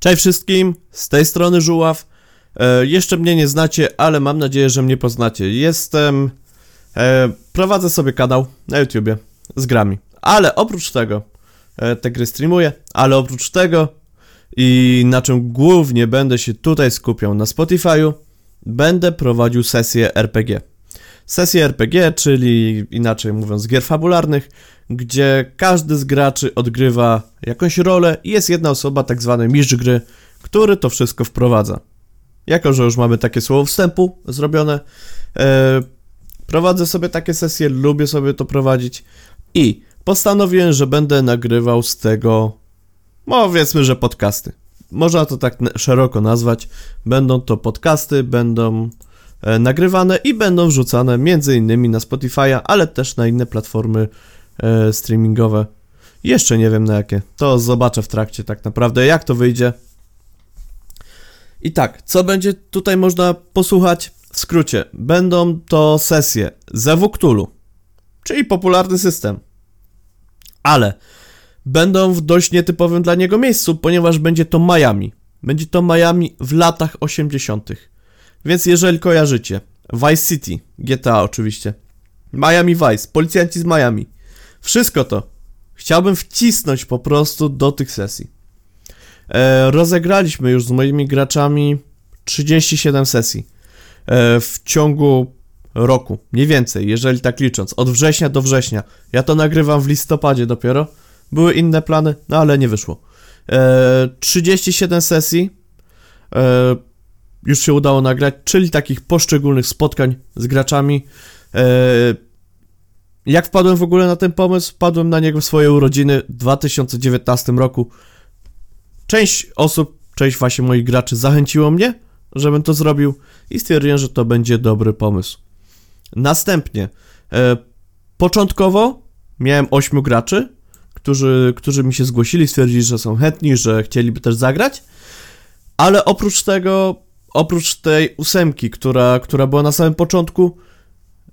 Cześć wszystkim, z tej strony Żuław. E, jeszcze mnie nie znacie, ale mam nadzieję, że mnie poznacie. Jestem. E, prowadzę sobie kanał na YouTubie z grami. Ale oprócz tego, e, te gry streamuję, ale oprócz tego i na czym głównie będę się tutaj skupiał na Spotify'u, będę prowadził sesje RPG. Sesje RPG, czyli inaczej mówiąc, gier fabularnych, gdzie każdy z graczy odgrywa jakąś rolę i jest jedna osoba, tak zwany mistrz gry, który to wszystko wprowadza. Jako, że już mamy takie słowo wstępu zrobione, e, prowadzę sobie takie sesje, lubię sobie to prowadzić i postanowiłem, że będę nagrywał z tego, no powiedzmy, że podcasty. Można to tak szeroko nazwać. Będą to podcasty, będą nagrywane i będą wrzucane innymi na Spotify'a, ale też na inne platformy e, streamingowe. Jeszcze nie wiem na jakie. To zobaczę w trakcie tak naprawdę, jak to wyjdzie. I tak, co będzie tutaj można posłuchać? W skrócie, będą to sesje z Cthulhu, czyli popularny system. Ale będą w dość nietypowym dla niego miejscu, ponieważ będzie to Miami. Będzie to Miami w latach 80. Więc jeżeli kojarzycie Vice City, GTA oczywiście, Miami Vice, policjanci z Miami, wszystko to chciałbym wcisnąć po prostu do tych sesji. E, rozegraliśmy już z moimi graczami 37 sesji e, w ciągu roku, mniej więcej, jeżeli tak licząc, od września do września. Ja to nagrywam w listopadzie dopiero. Były inne plany, no ale nie wyszło. E, 37 sesji e, już się udało nagrać, czyli takich poszczególnych spotkań z graczami. E, jak wpadłem w ogóle na ten pomysł? Wpadłem na niego w swoje urodziny w 2019 roku. Część osób, część właśnie moich graczy zachęciło mnie, żebym to zrobił i stwierdziłem, że to będzie dobry pomysł. Następnie, e, początkowo miałem 8 graczy, którzy, którzy mi się zgłosili, stwierdzili, że są chętni, że chcieliby też zagrać, ale oprócz tego, oprócz tej ósemki, która, która była na samym początku,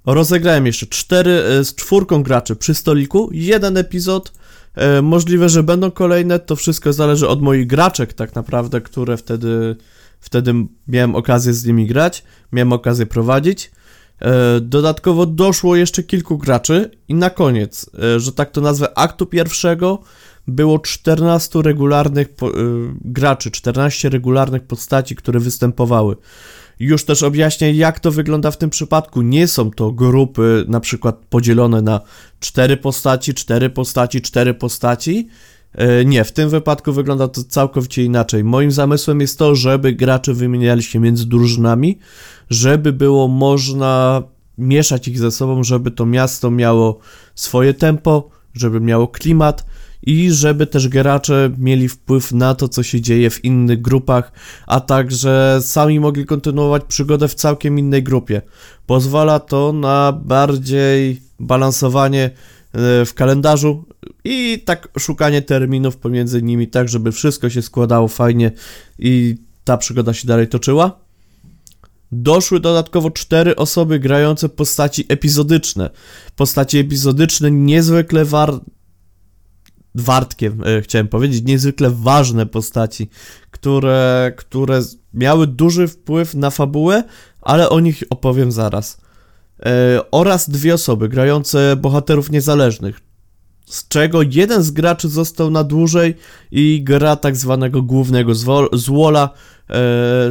rozegrałem jeszcze cztery e, z czwórką graczy przy stoliku, jeden epizod, e, możliwe, że będą kolejne, to wszystko zależy od moich graczek tak naprawdę, które wtedy, wtedy miałem okazję z nimi grać, miałem okazję prowadzić. E, dodatkowo doszło jeszcze kilku graczy. I na koniec, że tak to nazwę, aktu pierwszego było 14 regularnych e, graczy, 14 regularnych postaci, które występowały. Już też objaśnię, jak to wygląda w tym przypadku. Nie są to grupy na przykład podzielone na 4 postaci, 4 postaci, 4 postaci. Nie, w tym wypadku wygląda to całkowicie inaczej. Moim zamysłem jest to, żeby gracze wymieniali się między drużynami, żeby było można mieszać ich ze sobą, żeby to miasto miało swoje tempo, żeby miało klimat i żeby też gracze mieli wpływ na to, co się dzieje w innych grupach, a także sami mogli kontynuować przygodę w całkiem innej grupie. Pozwala to na bardziej balansowanie e, w kalendarzu i tak szukanie terminów pomiędzy nimi, tak żeby wszystko się składało fajnie i ta przygoda się dalej toczyła. Doszły dodatkowo cztery osoby grające postaci epizodyczne. Postaci epizodyczne niezwykle war... wartkiem, e, chciałem powiedzieć, niezwykle ważne postaci, które, które miały duży wpływ na fabułę, ale o nich opowiem zaraz. E, oraz dwie osoby grające bohaterów niezależnych, z czego jeden z graczy został na dłużej i gra tak zwanego głównego zwola. E,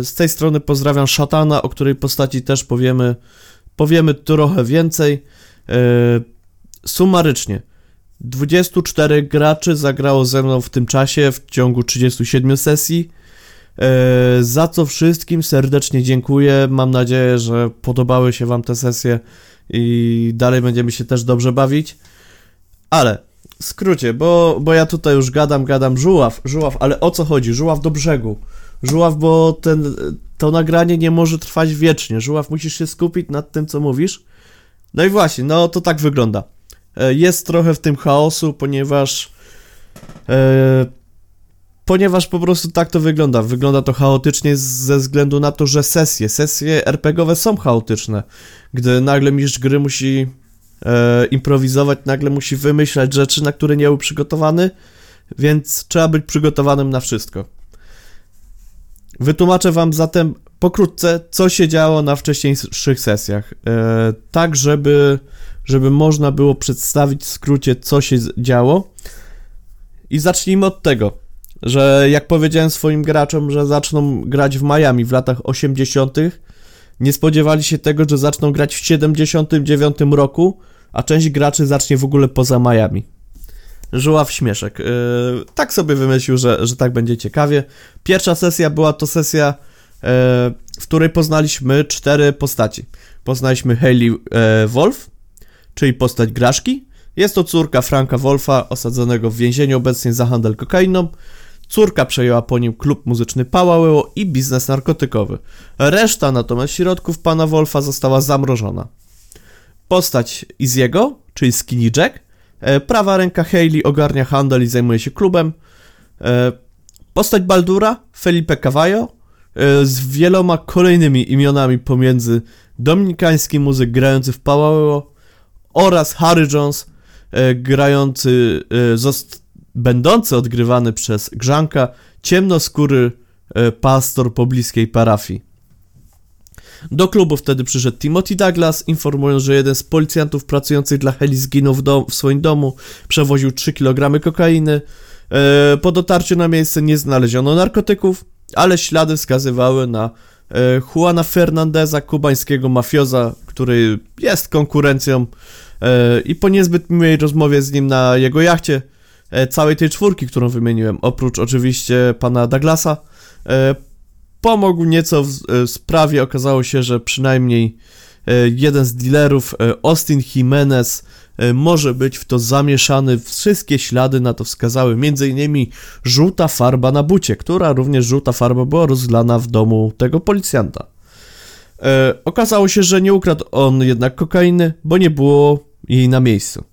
z tej strony pozdrawiam Szatana, o której postaci też powiemy, powiemy trochę więcej. Sumarycznie, 24 graczy zagrało ze mną w tym czasie w ciągu 37 sesji. E, za co wszystkim serdecznie dziękuję. Mam nadzieję, że podobały się Wam te sesje i dalej będziemy się też dobrze bawić. Ale w skrócie, bo, bo ja tutaj już gadam, gadam, żuław, żuław, ale o co chodzi? Żuław do brzegu. Żuław, bo ten, to nagranie nie może trwać wiecznie. Żuław, musisz się skupić nad tym, co mówisz. No i właśnie, no to tak wygląda. E, jest trochę w tym chaosu, ponieważ e, ponieważ po prostu tak to wygląda. Wygląda to chaotycznie ze względu na to, że sesje, sesje RPGowe są chaotyczne. Gdy nagle mistrz gry musi e, improwizować, nagle musi wymyślać rzeczy, na które nie był przygotowany, więc trzeba być przygotowanym na wszystko. Wytłumaczę wam zatem pokrótce, co się działo na wcześniejszych sesjach, e, tak żeby, żeby można było przedstawić w skrócie, co się działo. I zacznijmy od tego, że jak powiedziałem swoim graczom, że zaczną grać w Miami w latach 80., nie spodziewali się tego, że zaczną grać w 79 roku, a część graczy zacznie w ogóle poza Miami. Żuław śmieszek. Yy, tak sobie wymyślił, że, że tak będzie ciekawie. Pierwsza sesja była to sesja, yy, w której poznaliśmy cztery postaci. Poznaliśmy Hayley yy, Wolf, czyli postać Graszki. Jest to córka Franka Wolfa, osadzonego w więzieniu obecnie za handel kokainą. Córka przejęła po nim klub muzyczny Pałałeło i biznes narkotykowy. Reszta natomiast środków pana Wolfa została zamrożona. Postać Iziego, czyli Skinny Jack, e, prawa ręka Hayley ogarnia handel i zajmuje się klubem. E, postać Baldura, Felipe Cavallo, e, z wieloma kolejnymi imionami pomiędzy dominikański muzyk grający w Pałałeło oraz Harry Jones, grający, będący odgrywany przez Grzanka, ciemnoskóry pastor pobliskiej parafii. Do klubu wtedy przyszedł Timothy Douglas, informując, że jeden z policjantów pracujących dla Heli zginął w, dom, w swoim domu, przewoził 3 kg kokainy. E, po dotarciu na miejsce nie znaleziono narkotyków, ale ślady wskazywały na e, Juana Fernandeza, kubańskiego mafioza, który jest konkurencją e, i po niezbyt miłej rozmowie z nim na jego jachcie, e, całej tej czwórki, którą wymieniłem, oprócz oczywiście pana Douglasa, e, pomógł nieco w e, sprawie. Okazało się, że przynajmniej e, jeden z dealerów, e, Austin Jimenez, może być w to zamieszany. Wszystkie ślady na to wskazały, m.in. żółta farba na bucie, która również żółta farba była rozlana w domu tego policjanta. E, okazało się, że nie ukradł on jednak kokainy, bo nie było jej na miejscu.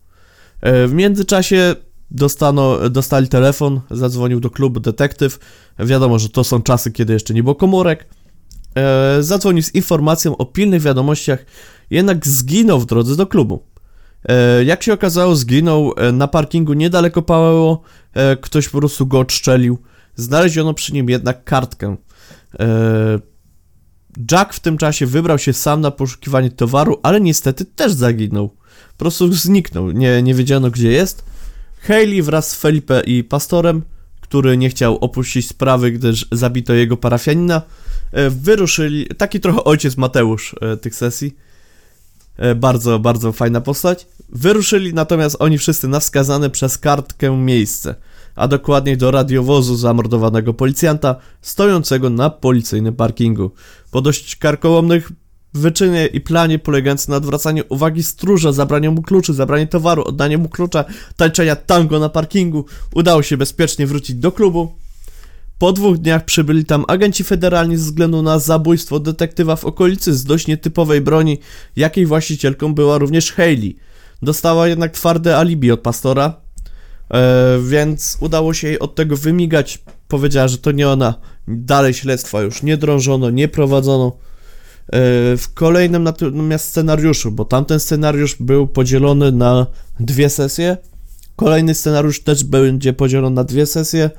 E, w międzyczasie dostano, dostali telefon, zadzwonił do klubu detektyw. Wiadomo, że to są czasy, kiedy jeszcze nie było komórek. E, zadzwonił z informacją o pilnych wiadomościach, jednak zginął w drodze do klubu. E, jak się okazało, zginął e, na parkingu niedaleko Paweło. E, ktoś po prostu go odstrzelił. Znaleziono przy nim jednak kartkę. Jack w tym czasie wybrał się sam na poszukiwanie towaru, ale niestety też zaginął. Po prostu zniknął. Nie, nie wiedziano gdzie jest. Haley wraz z Felipe i pastorem, który nie chciał opuścić sprawy, gdyż zabito jego parafianina, e, wyruszyli, taki trochę ojciec Mateusz e, tych sesji, e, bardzo, bardzo fajna postać, wyruszyli natomiast oni wszyscy na wskazane przez kartkę miejsce, a dokładniej do radiowozu zamordowanego policjanta, stojącego na policyjnym parkingu. Po dość karkołomnych wyczynie i planie polegający na odwracaniu uwagi stróża, zabraniu mu kluczy, zabraniu towaru, oddaniu mu klucza, tańczenia tango na parkingu, udało się bezpiecznie wrócić do klubu. Po dwóch dniach przybyli tam agenci federalni ze względu na zabójstwo detektywa w okolicy z dość nietypowej broni, jakiej właścicielką była również Hayley. Dostała jednak twarde alibi od pastora, więc udało się jej od tego wymigać. Powiedziała, że to nie ona. Dalej śledztwa już nie drążono, nie prowadzono. E, w kolejnym natomiast scenariuszu, bo tamten scenariusz był podzielony na dwie sesje. Kolejny scenariusz też będzie podzielony na dwie sesje,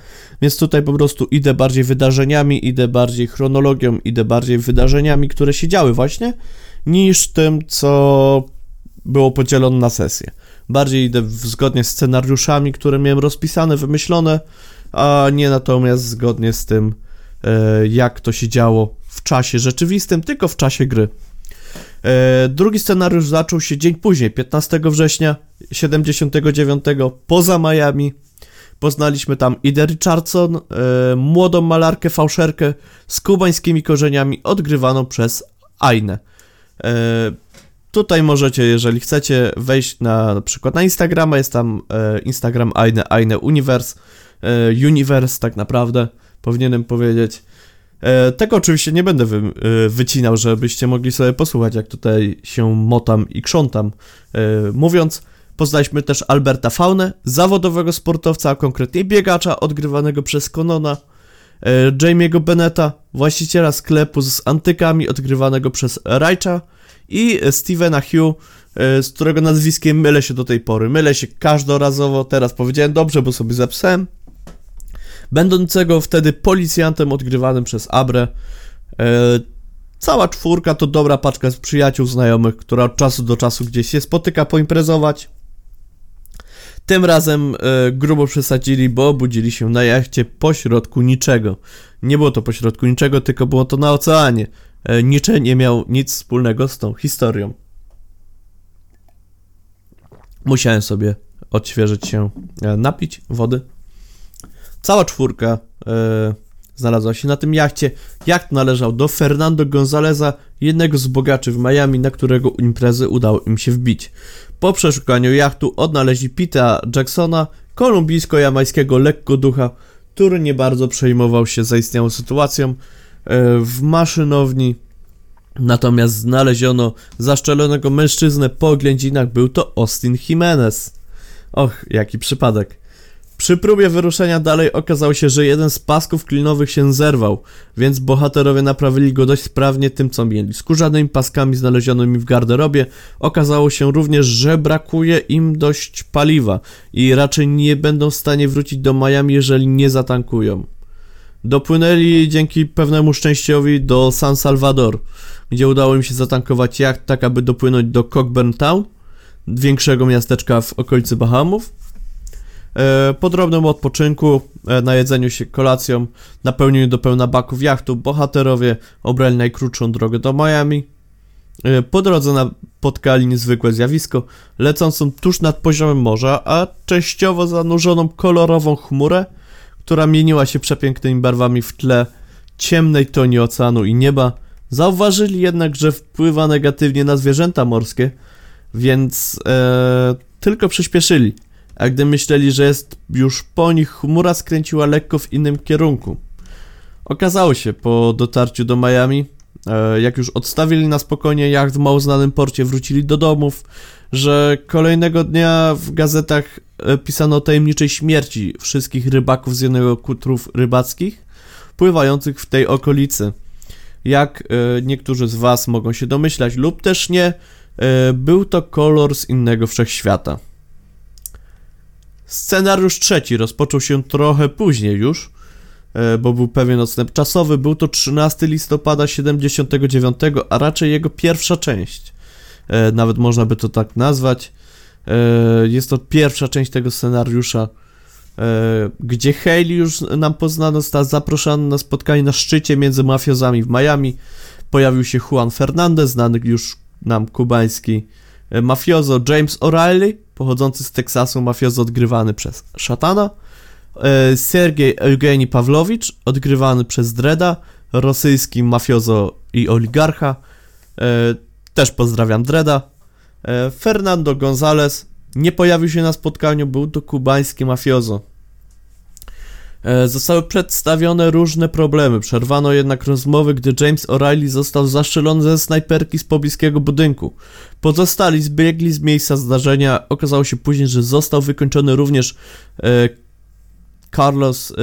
więc tutaj po prostu idę bardziej wydarzeniami, idę bardziej chronologią, idę bardziej wydarzeniami, które się działy właśnie, niż tym, co było podzielone na sesje. Bardziej idę zgodnie z scenariuszami, które miałem rozpisane, wymyślone, a nie natomiast zgodnie z tym, e, jak to się działo w czasie rzeczywistym, tylko w czasie gry. E, drugi scenariusz zaczął się dzień później, 15 września 79 poza Miami. Poznaliśmy tam Idę Richardson, e, młodą malarkę, fałszerkę z kubańskimi korzeniami, odgrywaną przez Ainę. E, tutaj możecie, jeżeli chcecie, wejść na, na przykład na Instagrama, jest tam e, Instagram Aine, Aine Universe, e, Universe tak naprawdę, powinienem powiedzieć. E, tego oczywiście nie będę wy, e, wycinał, żebyście mogli sobie posłuchać, jak tutaj się motam i krzątam. E, mówiąc, poznaliśmy też Alberta Faunę, zawodowego sportowca, a konkretnie biegacza, odgrywanego przez Konona, Jamie'ego Beneta, właściciela sklepu z antykami, odgrywanego przez Rajcha i Stevena Hugh, z którego nazwiskiem mylę się do tej pory. Mylę się każdorazowo, teraz powiedziałem dobrze, bo sobie zapisałem. będącego wtedy policjantem odgrywanym przez Abre. E, cała czwórka to dobra paczka z przyjaciół, znajomych, która od czasu do czasu gdzieś się spotyka poimprezować. Tym razem e, grubo przesadzili, bo obudzili się na jachcie pośrodku niczego. Nie było to pośrodku niczego, tylko było to na oceanie. E, Nicze nie miał nic wspólnego z tą historią. Musiałem sobie odświeżyć się, e, napić wody. Cała czwórka e, znalazła się na tym jachcie. Jacht należał do Fernando Gonzaleza, jednego z bogaczy w Miami, na którego imprezy udało im się wbić. Po przeszukaniu jachtu odnaleźli Pita Jacksona, kolumbijsko-jamańskiego lekkoducha, który nie bardzo przejmował się zaistniałą sytuacją w maszynowni. Natomiast znaleziono zaszczelonego mężczyznę po oględzinach, był to Austin Jimenez. Och, jaki przypadek. Przy próbie wyruszenia dalej okazało się, że jeden z pasków klinowych się zerwał, więc bohaterowie naprawili go dość sprawnie tym, co mieli. Skórzanymi paskami znalezionymi w garderobie okazało się również, że brakuje im dość paliwa i raczej nie będą w stanie wrócić do Miami, jeżeli nie zatankują. Dopłynęli dzięki pewnemu szczęściowi do San Salvador, gdzie udało im się zatankować jacht tak, aby dopłynąć do Cockburn Town, większego miasteczka w okolicy Bahamów. E, po drobnym odpoczynku, e, najedzeniu się kolacją, napełnieniu do pełna baków jachtu, bohaterowie obrali najkrótszą drogę do Miami. E, po drodze napotkali niezwykłe zjawisko, lecącą tuż nad poziomem morza, a częściowo zanurzoną kolorową chmurę, która mieniła się przepięknymi barwami w tle ciemnej toni oceanu i nieba. Zauważyli jednak, że wpływa negatywnie na zwierzęta morskie, więc e, tylko przyspieszyli a gdy myśleli, że jest już po nich, chmura skręciła lekko w innym kierunku. Okazało się po dotarciu do Miami, e, jak już odstawili na spokojnie jacht w mało znanym porcie, wrócili do domów, że kolejnego dnia w gazetach pisano o tajemniczej śmierci wszystkich rybaków z jednego kutrów rybackich pływających w tej okolicy. Jak e, niektórzy z Was mogą się domyślać, lub też nie, był to kolor z innego wszechświata. Scenariusz trzeci rozpoczął się trochę później już, e, bo był pewien odstęp czasowy. Był to 13 listopada 79, a raczej jego pierwsza część. E, nawet można by to tak nazwać. E, jest to pierwsza część tego scenariusza, gdzie Haley już nam poznano, została zaproszona na spotkanie na szczycie między mafiozami w Miami. Pojawił się Juan Fernandez, znany już nam kubański mafiozo James O'Reilly, pochodzący z Teksasu, mafiozo odgrywany przez Szatana, e, Sergiej Eugeni Pawlowicz, odgrywany przez Dreda, rosyjski mafiozo i oligarcha, e, też pozdrawiam Dreda, e, Fernando González nie pojawił się na spotkaniu, był to kubański mafiozo. E, zostały przedstawione różne problemy, przerwano jednak rozmowy, gdy James O'Reilly został zastrzelony ze snajperki z pobliskiego budynku. Pozostali zbiegli z miejsca zdarzenia, okazało się później, że został wykończony również e, Carlos e,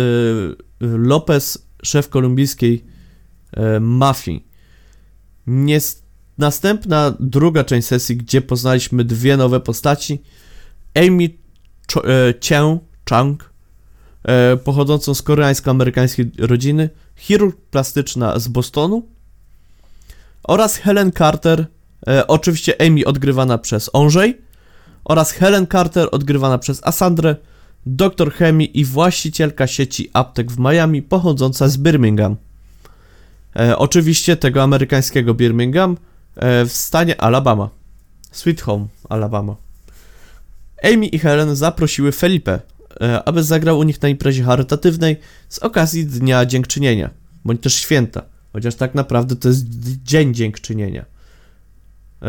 Lopez, szef kolumbijskiej e, mafii. Nies następna, druga część sesji, gdzie poznaliśmy dwie nowe postaci, Amy Ch e, Chang, e, pochodzącą z koreańsko-amerykańskiej rodziny, chirurg plastyczna z Bostonu oraz Helen Carter, e, oczywiście Amy odgrywana przez Onżej oraz Helen Carter odgrywana przez Asandrę, doktor chemii i właścicielka sieci aptek w Miami pochodząca z Birmingham. E, oczywiście tego amerykańskiego Birmingham w stanie Alabama. Sweet Home, Alabama. Amy i Helen zaprosiły Felipe, E, aby zagrał u nich na imprezie charytatywnej z okazji Dnia Dziękczynienia, bądź też święta, chociaż tak naprawdę to jest Dzień Dziękczynienia. E,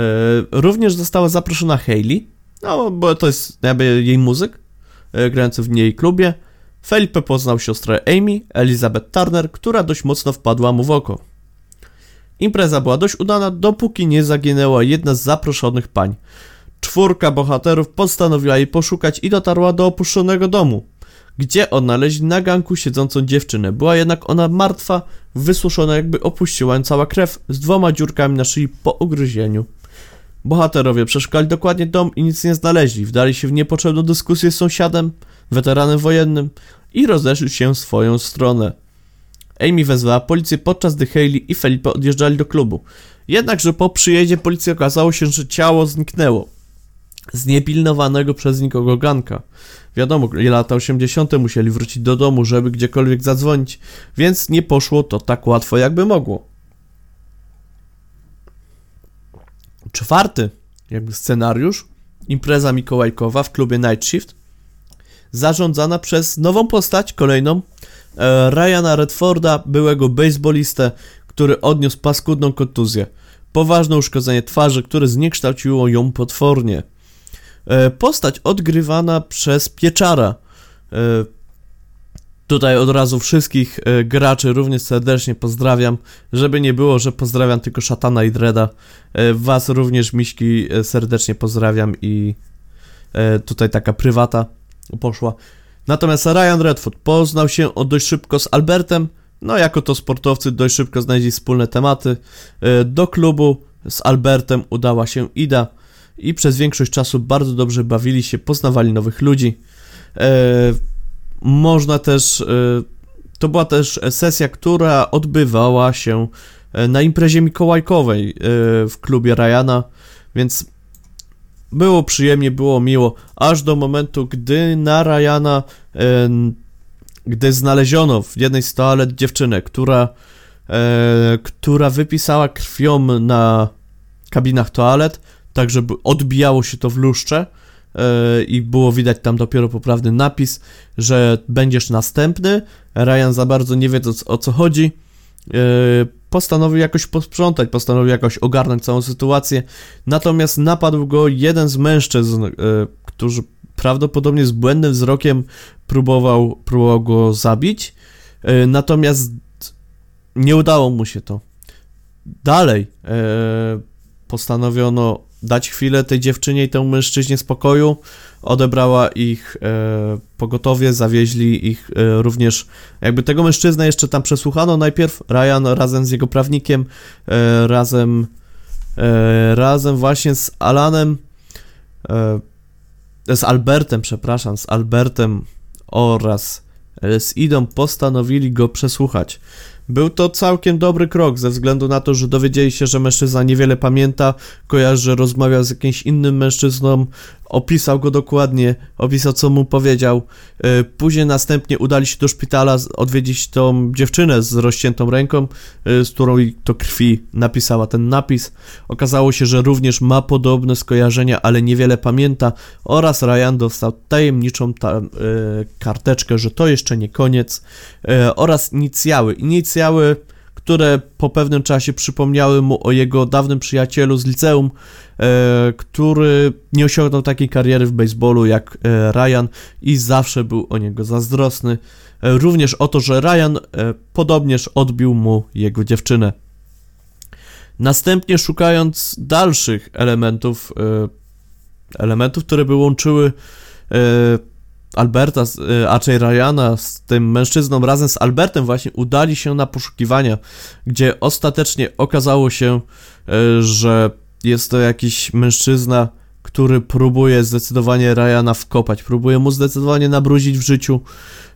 również została zaproszona Hayley, no bo to jest jakby jej muzyk, e, grający w niej klubie. Felipe poznał siostrę Amy, Elizabeth Turner, która dość mocno wpadła mu w oko. Impreza była dość udana, dopóki nie zaginęła jedna z zaproszonych pań. Czwórka bohaterów postanowiła jej poszukać i dotarła do opuszczonego domu, gdzie odnaleźli na ganku siedzącą dziewczynę. Była jednak ona martwa, wysuszona jakby opuściła ją cała krew, z dwoma dziurkami na szyi po ugryzieniu. Bohaterowie przeszukali dokładnie dom i nic nie znaleźli. Wdali się w niepotrzebną dyskusję z sąsiadem, weteranem wojennym i rozeszli się w swoją stronę. Amy wezwała policję podczas gdy Hayley i Felipe odjeżdżali do klubu. Jednakże po przyjeździe policji okazało się, że ciało zniknęło z niepilnowanego przez nikogo ganka. Wiadomo, lata 80. musieli wrócić do domu, żeby gdziekolwiek zadzwonić, więc nie poszło to tak łatwo, jakby mogło. Czwarty jakby scenariusz, impreza mikołajkowa w klubie Night Shift, zarządzana przez nową postać, kolejną, Ryana Redforda, byłego baseballistę, który odniósł paskudną kontuzję. Poważne uszkodzenie twarzy, które zniekształciło ją potwornie. E, postać odgrywana przez Pieczara. E, tutaj od razu wszystkich e, graczy również serdecznie pozdrawiam. Żeby nie było, że pozdrawiam tylko Szatana i Dreda. Was również, Miśki, serdecznie pozdrawiam i tutaj taka prywata poszła. Natomiast Ryan Redford poznał się dość szybko z Albertem. No, jako to sportowcy dość szybko znaleźli wspólne tematy. Do klubu z Albertem udała się Ida i przez większość czasu bardzo dobrze bawili się, poznawali nowych ludzi. E, można też, e, to była też sesja, która odbywała się e, na imprezie mikołajkowej e, w klubie Ryana, więc było przyjemnie, było miło, aż do momentu, gdy na Ryana, e, gdy znaleziono w jednej z toalet dziewczynę, która, e, która wypisała krwią na kabinach toalet, tak żeby odbijało się to w lustrze yy, i było widać tam dopiero poprawny napis, że będziesz następny. Ryan za bardzo nie wiedząc o co chodzi, yy, postanowił jakoś posprzątać, postanowił jakoś ogarnąć całą sytuację. Natomiast napadł go jeden z mężczyzn, yy, którzy prawdopodobnie z błędnym wzrokiem próbował, próbował go zabić. Natomiast nie udało mu się to. Dalej postanowiono dać chwilę tej dziewczynie i temu mężczyźnie spokoju. Odebrała ich e, pogotowie, zawieźli ich e, również, jakby tego mężczyznę jeszcze tam przesłuchano najpierw, Ryan razem z jego prawnikiem, e, razem, e, razem właśnie z Alanem, e, z Albertem, przepraszam, z Albertem oraz z Idą postanowili go przesłuchać. Był to całkiem dobry krok, ze względu na to, że dowiedzieli się, że mężczyzna niewiele pamięta, kojarzy, że rozmawiał z jakimś innym mężczyzną, opisał go dokładnie, opisał co mu powiedział. E, później następnie udali się do szpitala odwiedzić tą dziewczynę z rozciętą ręką, e, z którą to krwi napisała ten napis. Okazało się, że również ma podobne skojarzenia, ale niewiele pamięta oraz Ryan dostał tajemniczą ta, e, karteczkę, że to jeszcze nie koniec oraz inicjały. Inicjały które po pewnym czasie przypomniały mu o jego dawnym przyjacielu z liceum, e, który nie osiągnął takiej kariery w baseballu jak e, Ryan i zawsze był o niego zazdrosny. E, również o to, że Ryan podobnież odbił mu jego dziewczynę. Następnie szukając dalszych elementów, elementów, które by łączyły Alberta, y, a raczej Ryana z tym mężczyzną razem z Albertem właśnie udali się na poszukiwania, gdzie ostatecznie okazało się, y, że jest to jakiś mężczyzna, który próbuje zdecydowanie Ryana wkopać, próbuje mu zdecydowanie nabrudzić w życiu.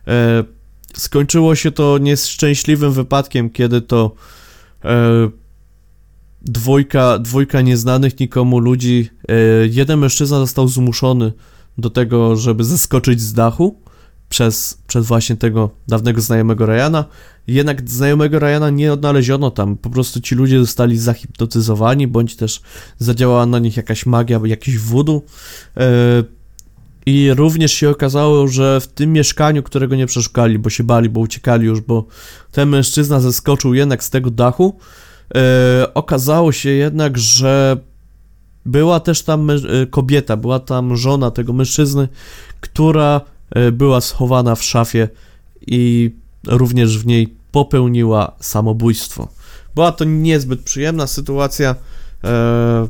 Y, skończyło się to nieszczęśliwym wypadkiem, kiedy to dwójka, dwójka nieznanych nikomu ludzi, jeden mężczyzna został zmuszony do tego, żeby zeskoczyć z dachu przez, przez właśnie tego dawnego znajomego Ryana. Jednak znajomego Ryana nie odnaleziono tam, po prostu ci ludzie zostali zahipnotyzowani, bądź też zadziałała na nich jakaś magia, jakiś voodoo. Yy, I również się okazało, że w tym mieszkaniu, którego nie przeszukali, bo się bali, bo uciekali już, bo ten mężczyzna zeskoczył jednak z tego dachu, yy, okazało się jednak, że była też tam e, kobieta, była tam żona tego mężczyzny, która e, była schowana w szafie i również w niej popełniła samobójstwo. Była to niezbyt przyjemna sytuacja, e,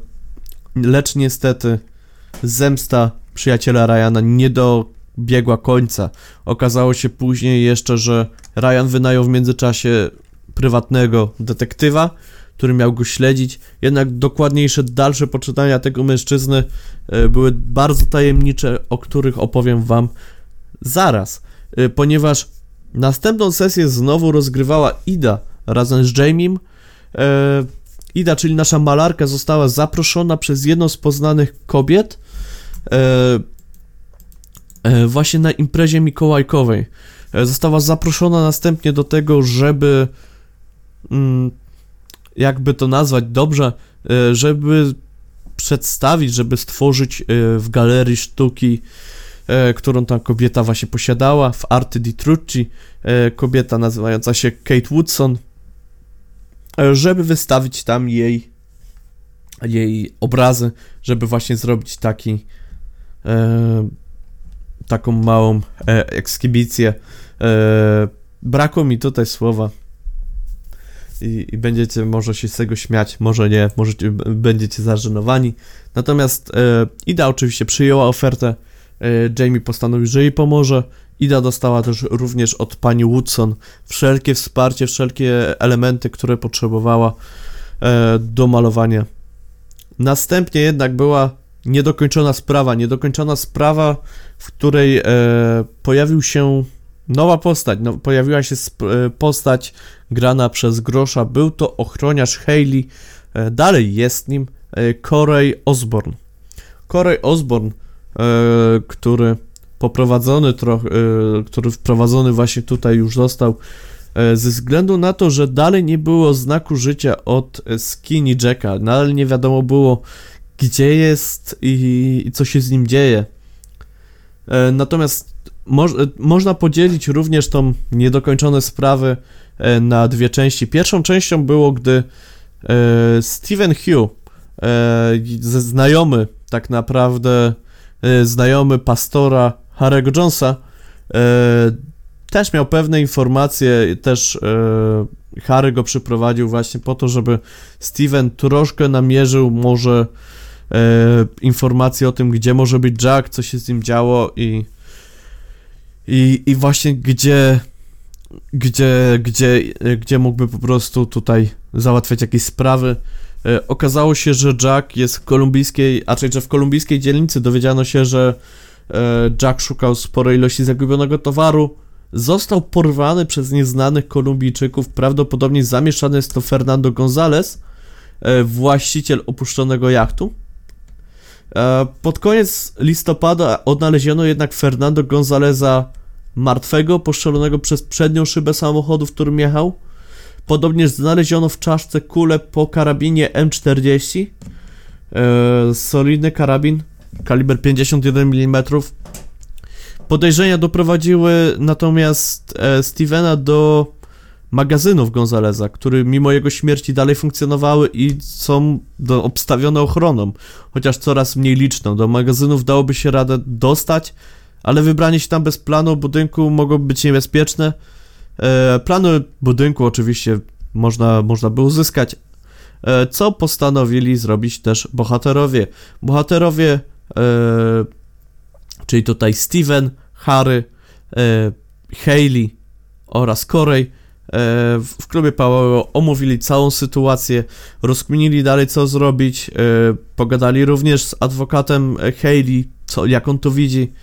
lecz niestety zemsta przyjaciela Ryana nie dobiegła końca. Okazało się później jeszcze, że Ryan wynajął w międzyczasie prywatnego detektywa, który miał go śledzić. Jednak dokładniejsze dalsze poczytania tego mężczyzny e, były bardzo tajemnicze, o których opowiem wam zaraz. e, ponieważ następną sesję znowu rozgrywała Ida razem z Jamiem. E, Ida, czyli nasza malarka, została zaproszona przez jedną z poznanych kobiet właśnie na imprezie mikołajkowej. Została zaproszona następnie do tego, żeby mm, jakby to nazwać dobrze, żeby przedstawić, żeby stworzyć w galerii sztuki e, którą ta kobieta właśnie posiadała, w Arty di Trucci, e, kobieta nazywająca się Kate Woodson, e, żeby wystawić tam jej, jej obrazy, żeby właśnie zrobić taki e, taką małą e, ekskibicję. E, brakło mi tutaj słowa. I, I, będziecie może się z tego śmiać, może nie, może będziecie zażenowani. Natomiast e, Ida oczywiście przyjęła ofertę E, Jamie postanowił, że jej pomoże. Ida dostała też również od pani Woodson wszelkie wsparcie, wszelkie elementy, które potrzebowała e, do malowania. Następnie jednak była niedokończona sprawa, niedokończona sprawa, w której e, pojawił się nowa postać, no, pojawiła się postać grana przez Grosza, był to ochroniarz Haley, dalej jest nim Corey Osborne. Corey Osborne E, który poprowadzony trochę, e, który wprowadzony właśnie tutaj już został e, ze względu na to, że dalej nie było znaku życia od Skinny Jacka, nadal nie wiadomo było gdzie jest i, i co się z nim dzieje. Natomiast mo można podzielić również tą niedokończone sprawy na dwie części. Pierwszą częścią było, gdy Steven Hugh, znajomy tak naprawdę E, znajomy pastora Harry'ego Jonesa e, też miał pewne informacje, też e, Harry go przyprowadził właśnie po to, żeby Steven troszkę namierzył może informacje o tym, gdzie może być Jack, co się z nim działo i i, i właśnie gdzie gdzie, gdzie, gdzie mógłby po prostu tutaj załatwiać jakieś sprawy. E, okazało się, że Jack jest w kolumbijskiej, a raczej, że w kolumbijskiej dzielnicy dowiedziano się, że e, Jack szukał sporej ilości zagubionego towaru. Został porwany przez nieznanych Kolumbijczyków, prawdopodobnie zamieszany jest to Fernando González, e, właściciel opuszczonego jachtu. Pod koniec listopada odnaleziono jednak Fernando Gonzaleza martwego, poszczelonego przez przednią szybę samochodu, w którym jechał. Podobnież znaleziono w czaszce kulę po karabinie M40. E, solidny karabin, kaliber 51 mm. Podejrzenia doprowadziły natomiast e, Stevena do magazynów Gonzaleza, które mimo jego śmierci dalej funkcjonowały i są do, obstawione ochroną, chociaż coraz mniej liczną. Do magazynów dałoby się radę dostać, ale wybranie się tam bez planu budynku mogłoby być niebezpieczne. E, plany budynku oczywiście można, można by uzyskać, e, co postanowili zrobić też bohaterowie. Bohaterowie, e, czyli tutaj Steven, Harry, e, Hayley oraz Corey w klubie Paweł omówili całą sytuację, rozkminili dalej co zrobić, e, pogadali również z adwokatem Hayley, co, jak on to widzi.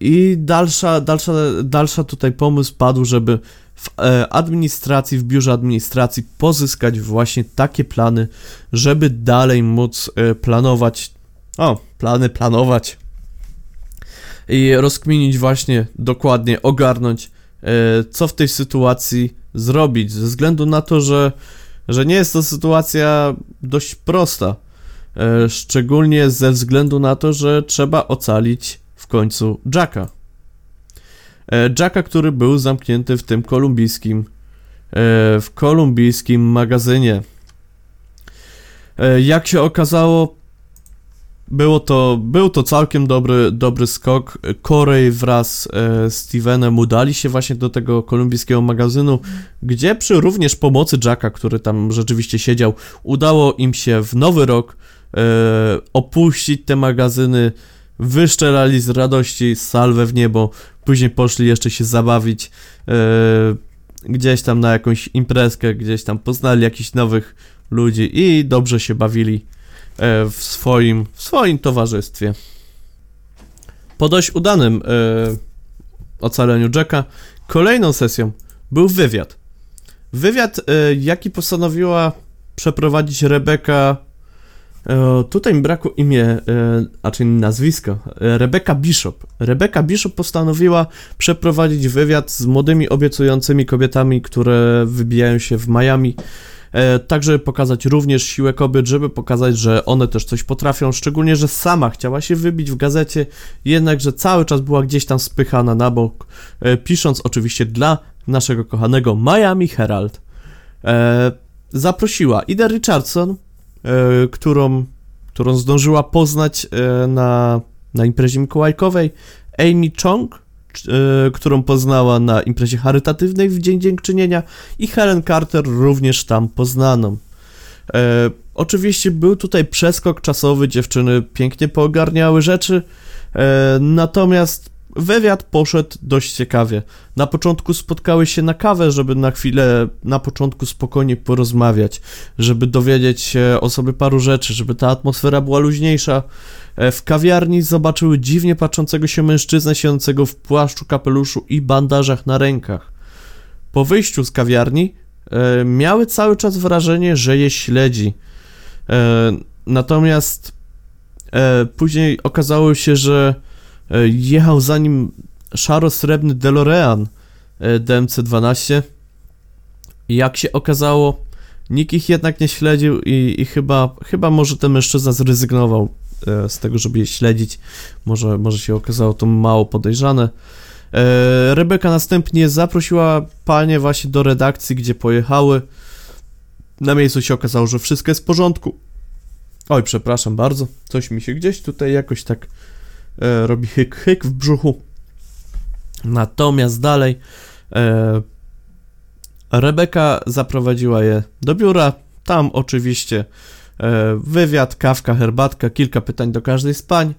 I dalsza, dalsza, dalsza tutaj pomysł padł, żeby w e, administracji, w biurze administracji pozyskać właśnie takie plany, żeby dalej móc e, planować, o, plany planować i rozkminić właśnie dokładnie, ogarnąć, e, co w tej sytuacji zrobić, ze względu na to, że, że nie jest to sytuacja dość prosta, szczególnie ze względu na to, że trzeba ocalić w końcu Jacka. E, Jacka, który był zamknięty w tym kolumbijskim e, w kolumbijskim magazynie. E, jak się okazało, było to, był to całkiem dobry, dobry skok. Corey wraz z Stevenem udali się właśnie do tego kolumbijskiego magazynu, gdzie przy również pomocy Jacka, który tam rzeczywiście siedział, udało im się w nowy rok opuścić te magazyny, wyszczelali z radości salwę w niebo, później poszli jeszcze się zabawić yy, gdzieś tam na jakąś imprezkę, gdzieś tam poznali jakichś nowych ludzi i dobrze się bawili w swoim, w swoim towarzystwie. Po dość udanym yy, ocaleniu Jacka. Kolejną sesją był wywiad. Wywiad, e, jaki postanowiła przeprowadzić Rebeka. E, tutaj mi brakło imię, e, a czyli nazwisko. E, Rebeka Bishop. Rebeka Bishop postanowiła przeprowadzić wywiad z młodymi, obiecującymi kobietami, które wybijają się w Miami. E, tak, żeby pokazać również siłę kobiet, żeby pokazać, że one też coś potrafią, szczególnie, że sama chciała się wybić w gazecie, jednakże cały czas była gdzieś tam spychana na bok, e, pisząc oczywiście dla naszego kochanego Miami Herald. E, zaprosiła Ida Richardson, którą, którą zdążyła poznać na, na imprezie mikołajkowej, Amy Chong, którą poznała na imprezie charytatywnej w Dzień Dziękczynienia i Helen Carter również tam poznaną. E, oczywiście był tutaj przeskok czasowy, dziewczyny pięknie poogarniały rzeczy, e, natomiast wywiad poszedł dość ciekawie. Na początku spotkały się na kawę, żeby na chwilę, na początku spokojnie porozmawiać, żeby dowiedzieć się o sobie paru rzeczy, żeby ta atmosfera była luźniejsza. E, W kawiarni zobaczyły dziwnie patrzącego się mężczyznę siedzącego w płaszczu, kapeluszu i bandażach na rękach. Po wyjściu z kawiarni e, miały cały czas wrażenie, że je śledzi. E, natomiast e, później okazało się, że e, jechał za nim szaro-srebrny DeLorean e, DMC-12. I Jak się okazało, nikt ich jednak nie śledził i, i chyba, chyba może ten mężczyzna zrezygnował z tego, żeby je śledzić. Może, może się okazało to mało podejrzane. E, Rebeka następnie zaprosiła panie właśnie do redakcji, gdzie pojechały. Na miejscu się okazało, że wszystko jest w porządku. Oj, przepraszam bardzo. Coś mi się gdzieś tutaj jakoś tak e, robi hyk, hyk w brzuchu. Natomiast dalej e, Rebeka zaprowadziła je do biura. Tam oczywiście e, wywiad, kawka, herbatka, kilka pytań do każdej z pań.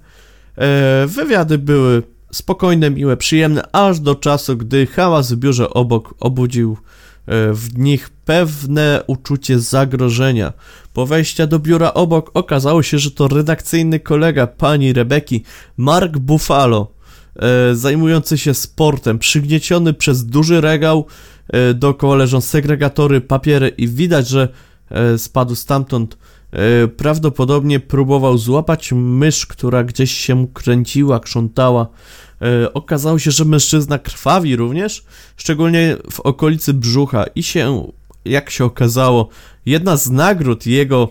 E, wywiady były spokojne, miłe, przyjemne, aż do czasu, gdy hałas w biurze obok obudził e, w nich pewne uczucie zagrożenia. Po wejściu do biura obok okazało się, że to redakcyjny kolega pani Rebeki, Mark Buffalo, e, zajmujący się sportem, przygnieciony przez duży regał, e, dookoła leżą segregatory, papiery i widać, że e, spadł stamtąd. E, prawdopodobnie próbował złapać mysz, która gdzieś się kręciła, krzątała. E, okazało się, że mężczyzna krwawi również, szczególnie w okolicy brzucha i się, jak się okazało, jedna z nagród jego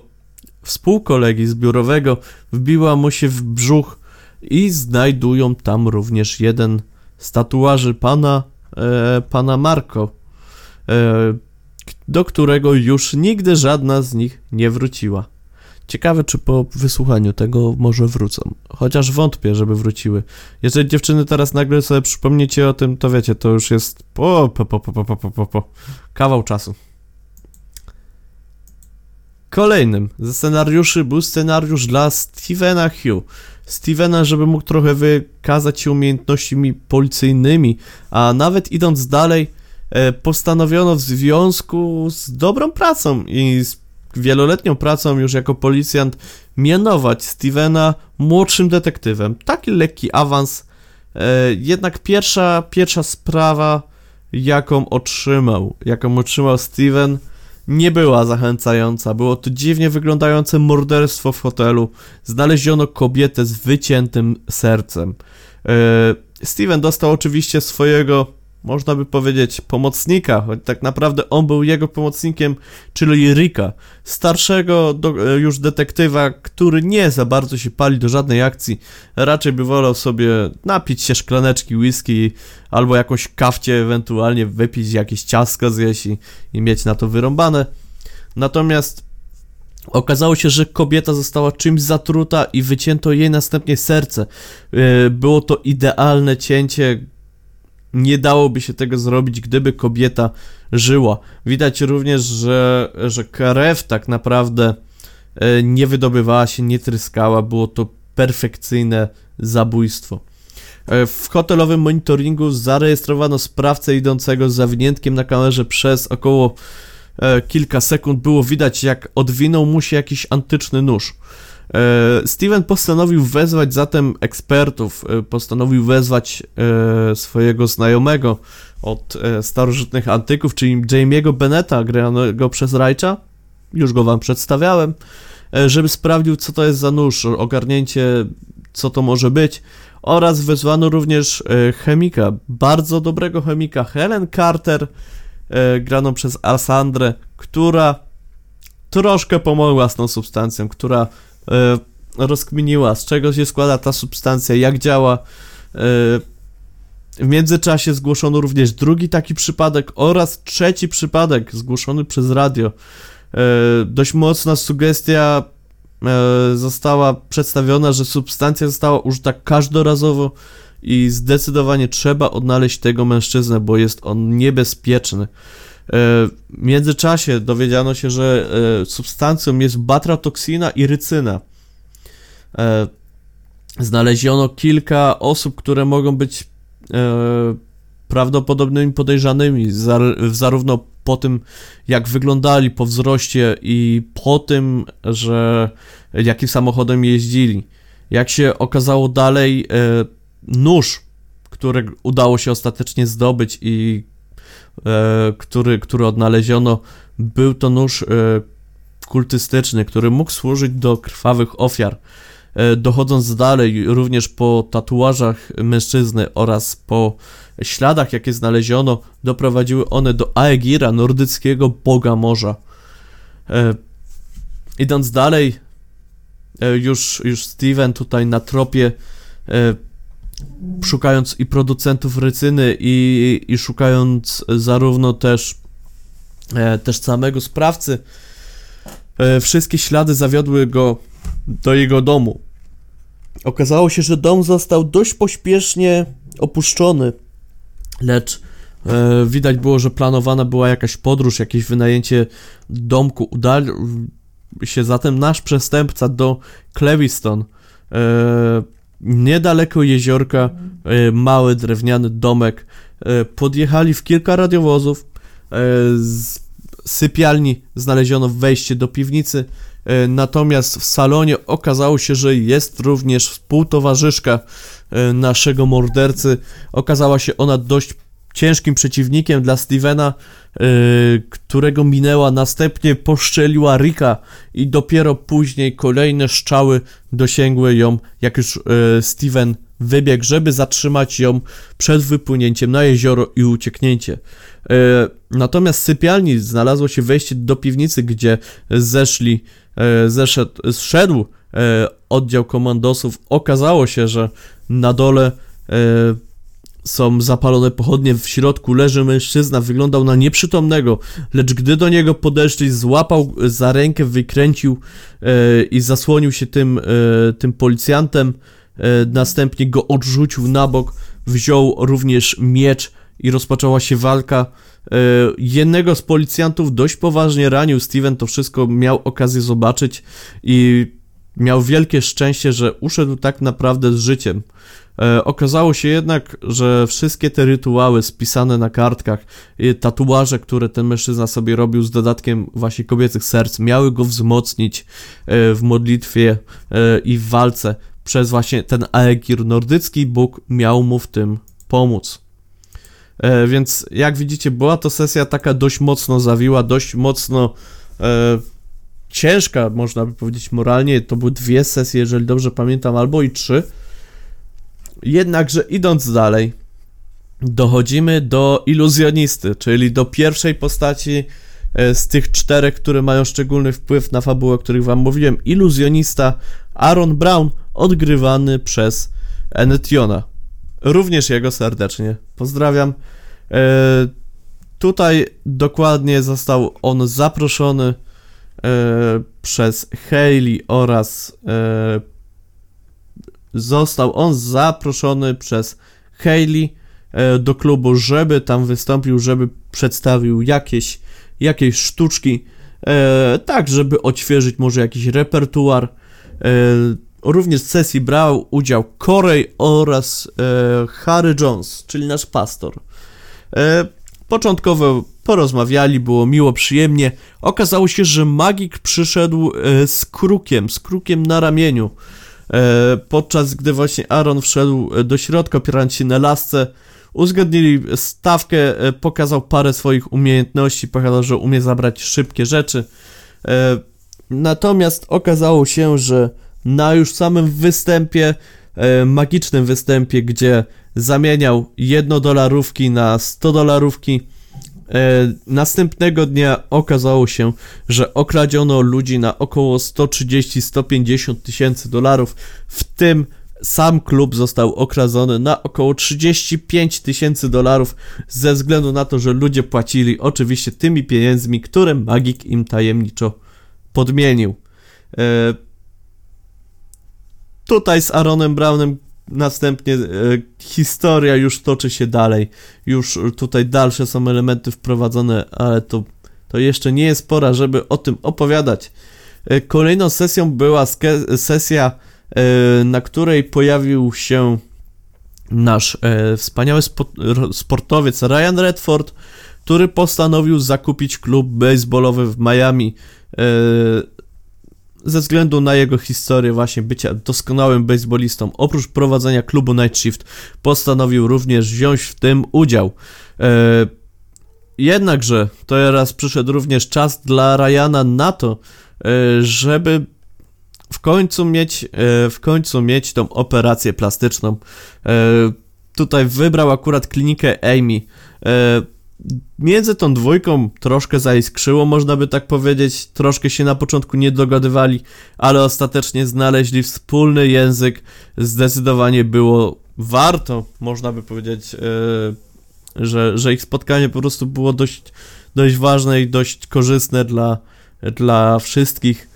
współkolegi z biurowego wbiła mu się w brzuch i znajdują tam również jeden z tatuaży pana, e, pana Marco, e, do którego już nigdy żadna z nich nie wróciła. Ciekawe, czy po wysłuchaniu tego może wrócą. Chociaż wątpię, żeby wróciły. Jeżeli dziewczyny teraz nagle sobie przypomnicie o tym, to wiecie, to już jest po, po, po, po, po, po, po, po. kawał czasu. Kolejnym ze scenariuszy był scenariusz dla Stevena Hugh. Stevena, żeby mógł trochę wykazać się umiejętnościami policyjnymi, a nawet idąc dalej, e, postanowiono w związku z dobrą pracą i z wieloletnią pracą już jako policjant mianować Stevena młodszym detektywem. Taki lekki awans. E, jednak pierwsza, pierwsza sprawa, jaką otrzymał, jaką otrzymał Steven, nie była zachęcająca. Było to dziwnie wyglądające morderstwo w hotelu. Znaleziono kobietę z wyciętym sercem. E, Steven dostał oczywiście swojego, można by powiedzieć, pomocnika, choć tak naprawdę on był jego pomocnikiem, czyli Rika, starszego do, e, już detektywa, który nie za bardzo się pali do żadnej akcji, raczej by wolał sobie napić się szklaneczki whisky albo jakąś kawcie, ewentualnie wypić jakieś ciastko zjeść i, i mieć na to wyrąbane. Natomiast okazało się, że kobieta została czymś zatruta i wycięto jej następnie serce. E, Było to idealne cięcie. Nie dałoby się tego zrobić, gdyby kobieta żyła. Widać również, że, że krew tak naprawdę e, nie wydobywała się, nie tryskała. Było to perfekcyjne zabójstwo. E, W hotelowym monitoringu zarejestrowano sprawcę idącego z zawiniętkiem na kamerze przez około e, kilka sekund. Było widać, jak odwinął mu się jakiś antyczny nóż. E, Steven postanowił wezwać zatem ekspertów, e, postanowił wezwać e, swojego znajomego od starożytnych antyków, czyli Jamie'ego Beneta, granego przez Rajcza, już go wam przedstawiałem, żeby sprawdził, co to jest za nóż, ogarnięcie, co to może być, oraz wezwano również chemika, bardzo dobrego chemika, Helen Carter, graną przez Alessandrę, która troszkę pomogła z tą substancją, która rozkminiła, z czego się składa ta substancja, jak działa. E, w międzyczasie zgłoszono również drugi taki przypadek oraz trzeci przypadek zgłoszony przez radio. E, dość mocna sugestia e, została przedstawiona, że substancja została użyta każdorazowo i zdecydowanie trzeba odnaleźć tego mężczyznę, bo jest on niebezpieczny. E, w międzyczasie dowiedziano się, że e, substancją jest batratoksina i rycyna. E, znaleziono kilka osób, które mogą być prawdopodobnymi podejrzanymi, zarówno po tym, jak wyglądali po wzroście i po tym, że jakim samochodem jeździli. Jak się okazało dalej, nóż, który udało się ostatecznie zdobyć i który, który odnaleziono, był to nóż e, kultystyczny, który mógł służyć do krwawych ofiar. E, dochodząc dalej, również po tatuażach mężczyzny oraz po śladach, jakie znaleziono, doprowadziły one do Aegira, nordyckiego boga morza. E, idąc dalej, e, już, już Steven tutaj na tropie e, szukając i producentów rycyny i, i szukając zarówno też e, też samego sprawcy e, wszystkie ślady zawiodły go do jego domu. Okazało się, że dom został dość pośpiesznie opuszczony, lecz e, widać było, że planowana była jakaś podróż, jakieś wynajęcie domku. Udał się zatem nasz przestępca do Cleviston. Niedaleko jeziorka, e, mały drewniany domek. E, podjechali w kilka radiowozów. E, z sypialni znaleziono wejście do piwnicy, natomiast w salonie okazało się, że jest również współtowarzyszka naszego mordercy. Okazała się ona dość ciężkim przeciwnikiem dla Stevena, yy, którego minęła, następnie poszczeliła Rika i dopiero później kolejne szczały dosięgły ją, jak już yy, Steven wybiegł, żeby zatrzymać ją przed wypłynięciem na jezioro i ucieknięcie. Yy, natomiast z sypialni znalazło się wejście do piwnicy, gdzie zeszli, zeszedł, zszedł oddział komandosów. Okazało się, że na dole są zapalone pochodnie, w środku leży mężczyzna, wyglądał na nieprzytomnego, lecz gdy do niego podeszli, złapał za rękę, wykręcił e, i zasłonił się tym, e, tym policjantem, e, następnie go odrzucił na bok, wziął również miecz i rozpoczęła się walka. E, jednego z policjantów dość poważnie ranił, Steven to wszystko miał okazję zobaczyć i miał wielkie szczęście, że uszedł tak naprawdę z życiem. E, okazało się jednak, że wszystkie te rytuały spisane na kartkach, tatuaże, które ten mężczyzna sobie robił z dodatkiem właśnie kobiecych serc, miały go wzmocnić e, w modlitwie e, i w walce przez właśnie ten Aegir nordycki, Bóg miał mu w tym pomóc. Więc jak widzicie, była to sesja taka dość mocno zawiła, dość mocno ciężka, można by powiedzieć moralnie. To były dwie sesje, jeżeli dobrze pamiętam, albo i trzy. Jednakże idąc dalej, dochodzimy do iluzjonisty, czyli do pierwszej postaci e, z tych czterech, które mają szczególny wpływ na fabułę, o których wam mówiłem. Iluzjonista Aaron Brown, odgrywany przez Enetiona. Również jego serdecznie pozdrawiam. E, tutaj dokładnie został on zaproszony e, przez Hayley oraz został on zaproszony przez Hayley e, do klubu, żeby tam wystąpił, żeby przedstawił jakieś, jakieś sztuczki, e, tak, żeby odświeżyć może jakiś repertuar. E, również w sesji brał udział Corey oraz Harry Jones, czyli nasz pastor. Początkowo porozmawiali, było miło, przyjemnie. Okazało się, że magik przyszedł z krukiem, z krukiem na ramieniu. E, podczas gdy właśnie Aaron wszedł do środka, opierając się na lasce, uzgodnili stawkę, e, pokazał parę swoich umiejętności, pokazał, że umie zabrać szybkie rzeczy. E, natomiast okazało się, że na już samym występie, e, magicznym występie, gdzie zamieniał jednodolarówki na 100 dolarówki, E, następnego dnia okazało się, że okradziono ludzi na około 130-150 tysięcy dolarów, w tym sam klub został okradzony na około 35 tysięcy dolarów ze względu na to, że ludzie płacili oczywiście tymi pieniędzmi, które magik im tajemniczo podmienił. E, tutaj z Aaronem Brownem następnie e, historia już toczy się dalej. Już tutaj dalsze są elementy wprowadzone, ale to, to jeszcze nie jest pora, żeby o tym opowiadać. E, kolejną sesją była sesja, e, na której pojawił się nasz e, wspaniały spo, sportowiec Ryan Redford, który postanowił zakupić klub baseballowy w Miami. E, ze względu na jego historię właśnie bycia doskonałym baseballistą, oprócz prowadzenia klubu Night Shift, postanowił również wziąć w tym udział. E, jednakże teraz przyszedł również czas dla Ryana na to, e, żeby w końcu mieć, e, w końcu mieć tą operację plastyczną. E, tutaj wybrał akurat klinikę Amy. Między tą dwójką troszkę zaiskrzyło, można by tak powiedzieć. Troszkę się na początku nie dogadywali, ale ostatecznie znaleźli wspólny język. Zdecydowanie było warto, można by powiedzieć, yy, że, że ich spotkanie po prostu było dość, dość ważne i dość korzystne dla, dla wszystkich.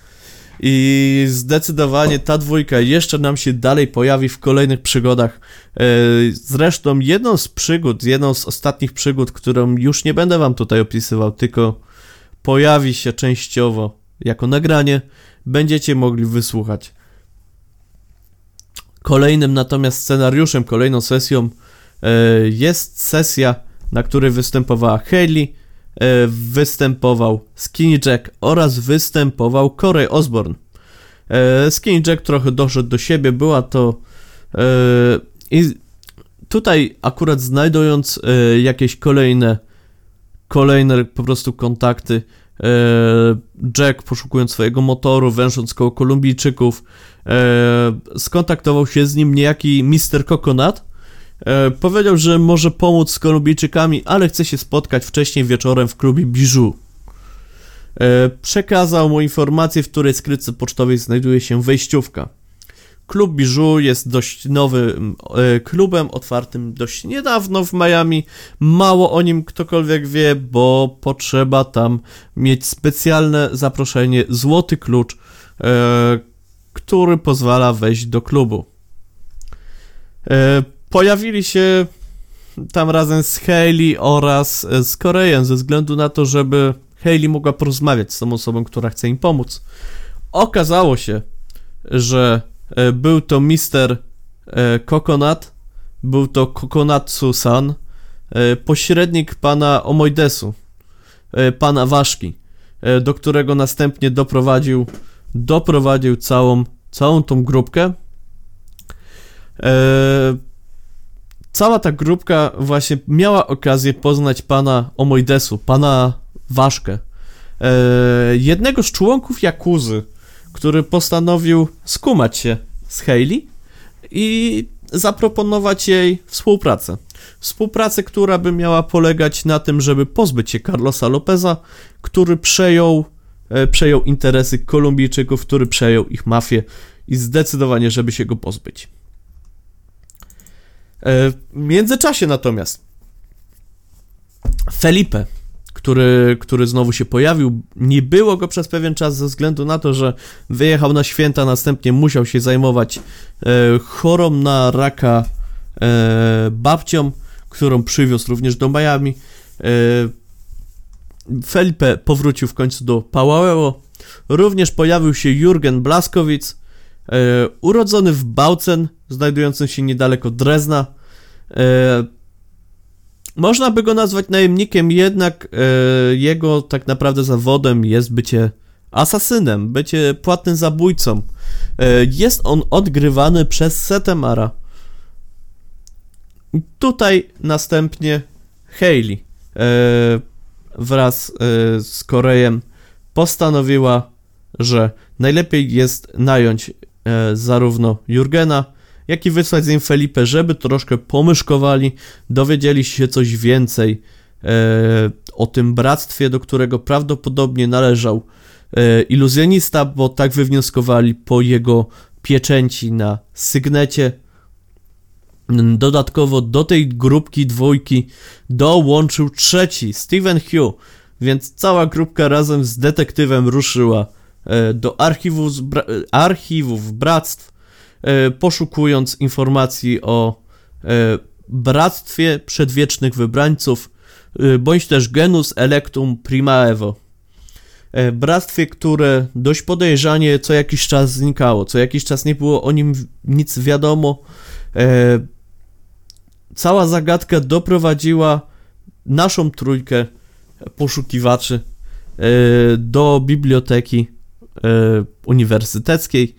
I zdecydowanie ta dwójka jeszcze nam się dalej pojawi w kolejnych przygodach. E, zresztą jedną z przygód, jedną z ostatnich przygód, którą już nie będę wam tutaj opisywał, tylko pojawi się częściowo jako nagranie, będziecie mogli wysłuchać. Kolejnym natomiast scenariuszem, kolejną sesją e, jest sesja, na której występowała Hayley, występował Skinny Jack oraz występował Corey Osborne. E, Skinny Jack trochę doszedł do siebie, była to e, i tutaj akurat znajdując jakieś kolejne kolejne po prostu kontakty Jack poszukując swojego motoru, wężąc koło Kolumbijczyków skontaktował się z nim niejaki Mr. Coconut E, powiedział, że może pomóc z Kolumbijczykami, ale chce się spotkać wcześniej wieczorem w klubie Bijou. E, przekazał mu informację, w której skrytce pocztowej znajduje się wejściówka. Klub Bijou jest dość nowym e, klubem, otwartym dość niedawno w Miami. Mało o nim ktokolwiek wie, bo potrzeba tam mieć specjalne zaproszenie, złoty klucz, e, który pozwala wejść do klubu. Pojawili się tam razem z Hayley oraz e, z Korejem ze względu na to, żeby Hayley mogła porozmawiać z tą osobą, która chce im pomóc. Okazało się, że e, był to Mister e, Coconut, był to Kokonatsu-san, pośrednik pana Omoidesu, pana Waszki, do którego następnie doprowadził, doprowadził całą, całą tą grupkę cała ta grupka właśnie miała okazję poznać pana Omojdesu, pana Waszkę, e, jednego z członków Jakuzy, który postanowił skumać się z Hayley i zaproponować jej współpracę. Współpracę, która by miała polegać na tym, żeby pozbyć się Carlosa Lopeza, który przejął, e, przejął interesy Kolumbijczyków, który przejął ich mafię i zdecydowanie, żeby się go pozbyć. E, w międzyczasie natomiast Felipe, który, który znowu się pojawił, nie było go przez pewien czas ze względu na to, że wyjechał na święta, następnie musiał się zajmować e, chorą na raka e, babcią, którą przywiózł również do Miami. Felipe powrócił w końcu do Pałałeło. Również pojawił się Jurgen Blaskowicz, urodzony w Bautzen, znajdującym się niedaleko Drezna. E, można by go nazwać najemnikiem, jednak e, jego tak naprawdę zawodem jest bycie asasynem, bycie płatnym zabójcą. E, jest on odgrywany przez Setemara. Tutaj następnie Hayley e, wraz e, z Korejem postanowiła, że najlepiej jest nająć e, zarówno Jurgena, jak i wysłać z nim Felipe, żeby troszkę pomyszkowali, dowiedzieli się coś więcej e, o tym bractwie, do którego prawdopodobnie należał e, iluzjonista, bo tak wywnioskowali po jego pieczęci na sygnecie. Dodatkowo do tej grupki dwójki dołączył trzeci, Steven Hugh, więc cała grupka razem z detektywem ruszyła e, do archiwów, archiwów bractw, e, poszukując informacji o e, bractwie przedwiecznych wybrańców, bądź też genus electum primaevo. Bractwie, które dość podejrzanie co jakiś czas znikało, co jakiś czas nie było o nim nic wiadomo. Cała zagadka doprowadziła naszą trójkę poszukiwaczy e, do biblioteki e, uniwersyteckiej.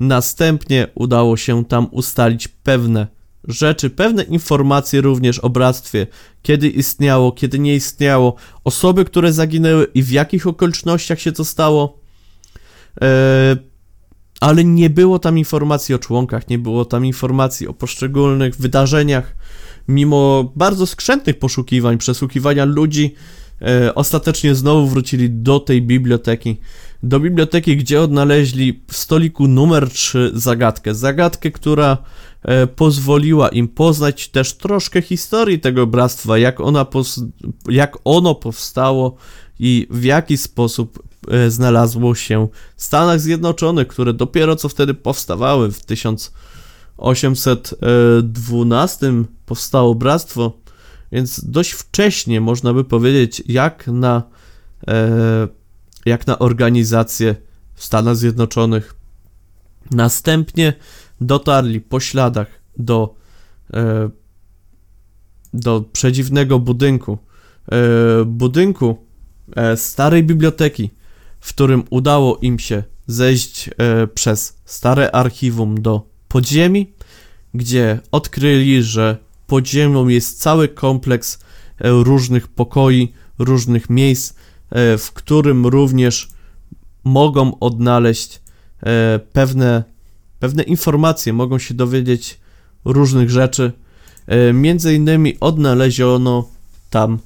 Następnie udało się tam ustalić pewne rzeczy, pewne informacje również o bractwie, kiedy istniało, kiedy nie istniało, osoby, które zaginęły i w jakich okolicznościach się to stało. E, ale nie było tam informacji o członkach, nie było tam informacji o poszczególnych wydarzeniach. Mimo bardzo skrzętnych poszukiwań, przesłuchiwania ludzi, e, ostatecznie znowu wrócili do tej biblioteki. Do biblioteki, gdzie odnaleźli w stoliku numer 3 zagadkę. Zagadkę, która e, pozwoliła im poznać też troszkę historii tego bractwa, jak, ona jak ono powstało i w jaki sposób e, znalazło się w Stanach Zjednoczonych, które dopiero co wtedy powstawały w 1812 powstało bractwo więc dość wcześnie można by powiedzieć, jak na, e, jak na organizację w Stanach Zjednoczonych. Następnie dotarli po śladach do, e, do przedziwnego budynku. E, budynku e, starej biblioteki, w którym udało im się zejść e, przez stare archiwum do podziemi, gdzie odkryli, że pod ziemią jest cały kompleks e, różnych pokoi, różnych miejsc, w którym również mogą odnaleźć e, pewne, pewne informacje, mogą się dowiedzieć różnych rzeczy. Między innymi odnaleziono tam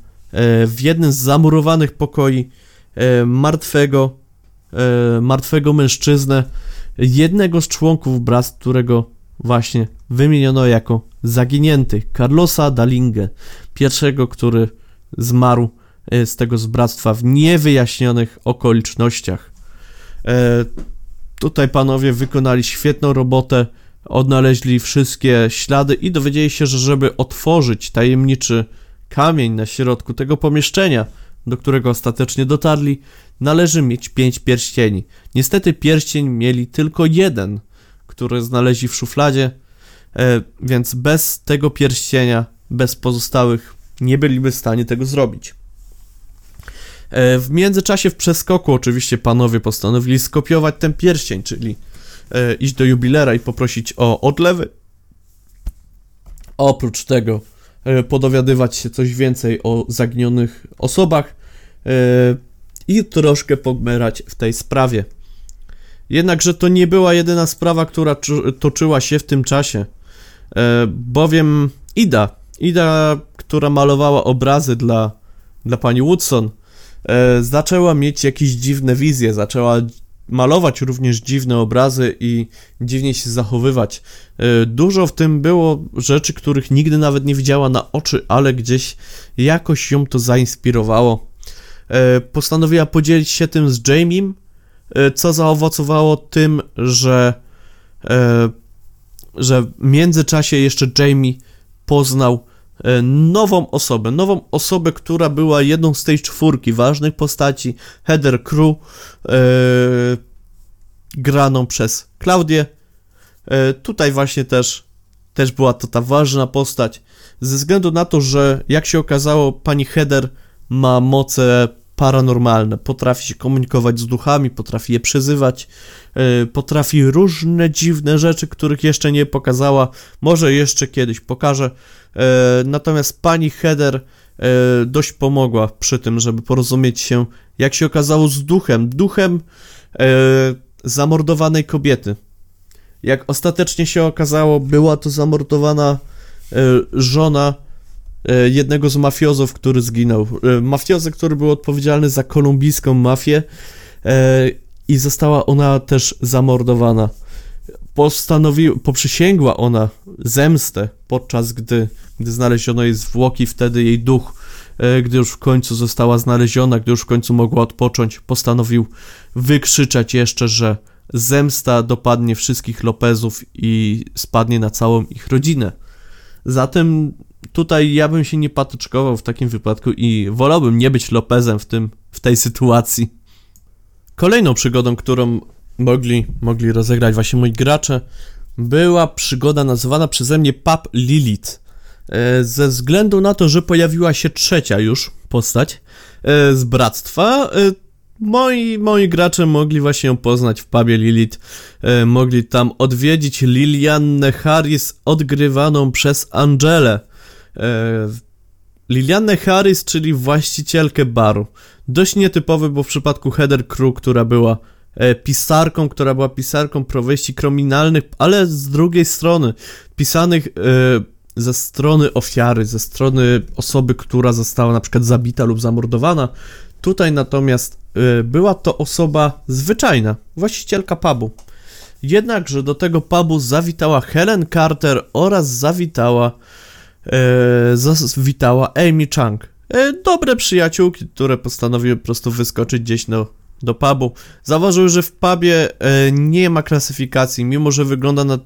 w jednym z zamurowanych pokoi martwego, martwego mężczyznę, jednego z członków bractw, którego właśnie wymieniono jako zaginięty Carlosa Dalinge, pierwszego, który zmarł e, z tego zbractwa w niewyjaśnionych okolicznościach. E, tutaj panowie wykonali świetną robotę, odnaleźli wszystkie ślady i dowiedzieli się, że żeby otworzyć tajemniczy kamień na środku tego pomieszczenia, do którego ostatecznie dotarli, należy mieć pięć pierścieni. Niestety pierścień mieli tylko jeden, który znaleźli w szufladzie, e, więc bez tego pierścienia, bez pozostałych, nie byliby w stanie tego zrobić. E, w międzyczasie, w przeskoku, oczywiście panowie postanowili skopiować ten pierścień, czyli e, iść do jubilera i poprosić o odlewy. Oprócz tego, podowiadywać się coś więcej o zaginionych osobach i troszkę pogmerać w tej sprawie. Jednakże to nie była jedyna sprawa, która toczyła się w tym czasie, e, bowiem Ida, Ida, która malowała obrazy dla, dla pani Woodson, e, zaczęła mieć jakieś dziwne wizje, zaczęła malować również dziwne obrazy i dziwnie się zachowywać. E, dużo w tym było rzeczy, których nigdy nawet nie widziała na oczy, ale gdzieś jakoś ją to zainspirowało. Postanowiła podzielić się tym z Jamiem, E, co zaowocowało tym, że, e, że w międzyczasie jeszcze Jamie poznał e, nową osobę, nową osobę, która była jedną z tej czwórki ważnych postaci, Heather Crew, graną przez Klaudię. Tutaj właśnie też, też była to ta ważna postać. ze względu na to, że jak się okazało, pani Heather ma moce paranormalne. Potrafi się komunikować z duchami, potrafi je przezywać, yy, potrafi różne dziwne rzeczy, których jeszcze nie pokazała. Może jeszcze kiedyś pokaże. Yy, natomiast pani Heather yy, dość pomogła przy tym, żeby porozumieć się, jak się okazało, z duchem. Duchem zamordowanej kobiety. Jak ostatecznie się okazało, była to zamordowana żona E, jednego z mafiozów, który zginął. E, Mafiozy, który był odpowiedzialny za kolumbijską mafię e, i została ona też zamordowana. Postanowił, poprzysięgła ona zemstę, podczas gdy, gdy znaleziono jej zwłoki, wtedy jej duch, gdy już w końcu została znaleziona, gdy już w końcu mogła odpocząć, postanowił wykrzyczeć jeszcze, że zemsta dopadnie wszystkich Lopezów i spadnie na całą ich rodzinę. Zatem tutaj ja bym się nie patyczkował w takim wypadku i wolałbym nie być Lopezem w tym, w tej sytuacji. Kolejną przygodą, którą mogli, mogli rozegrać właśnie moi gracze, była przygoda nazywana przeze mnie Pap Lilith. E, ze względu na to, że pojawiła się trzecia już postać e, z bractwa, e, moi, moi gracze mogli właśnie ją poznać w pubie Lilith, mogli tam odwiedzić Liliannę Harris odgrywaną przez Angelę. Lilianę Harris, czyli właścicielkę baru. Dość nietypowy, bo w przypadku Heather Crew, która była pisarką, która była pisarką powieści kryminalnych, ale z drugiej strony pisanych ze strony ofiary, ze strony osoby, która została na przykład zabita lub zamordowana. Tutaj natomiast była to osoba zwyczajna, właścicielka pubu. Jednakże do tego pubu zawitała Helen Carter oraz zawitała e, zawitała Amy Chang. E, dobre przyjaciółki, które postanowiły po prostu wyskoczyć gdzieś do, do pubu. Zauważyły, że w pubie e, nie ma klasyfikacji, mimo że wygląda na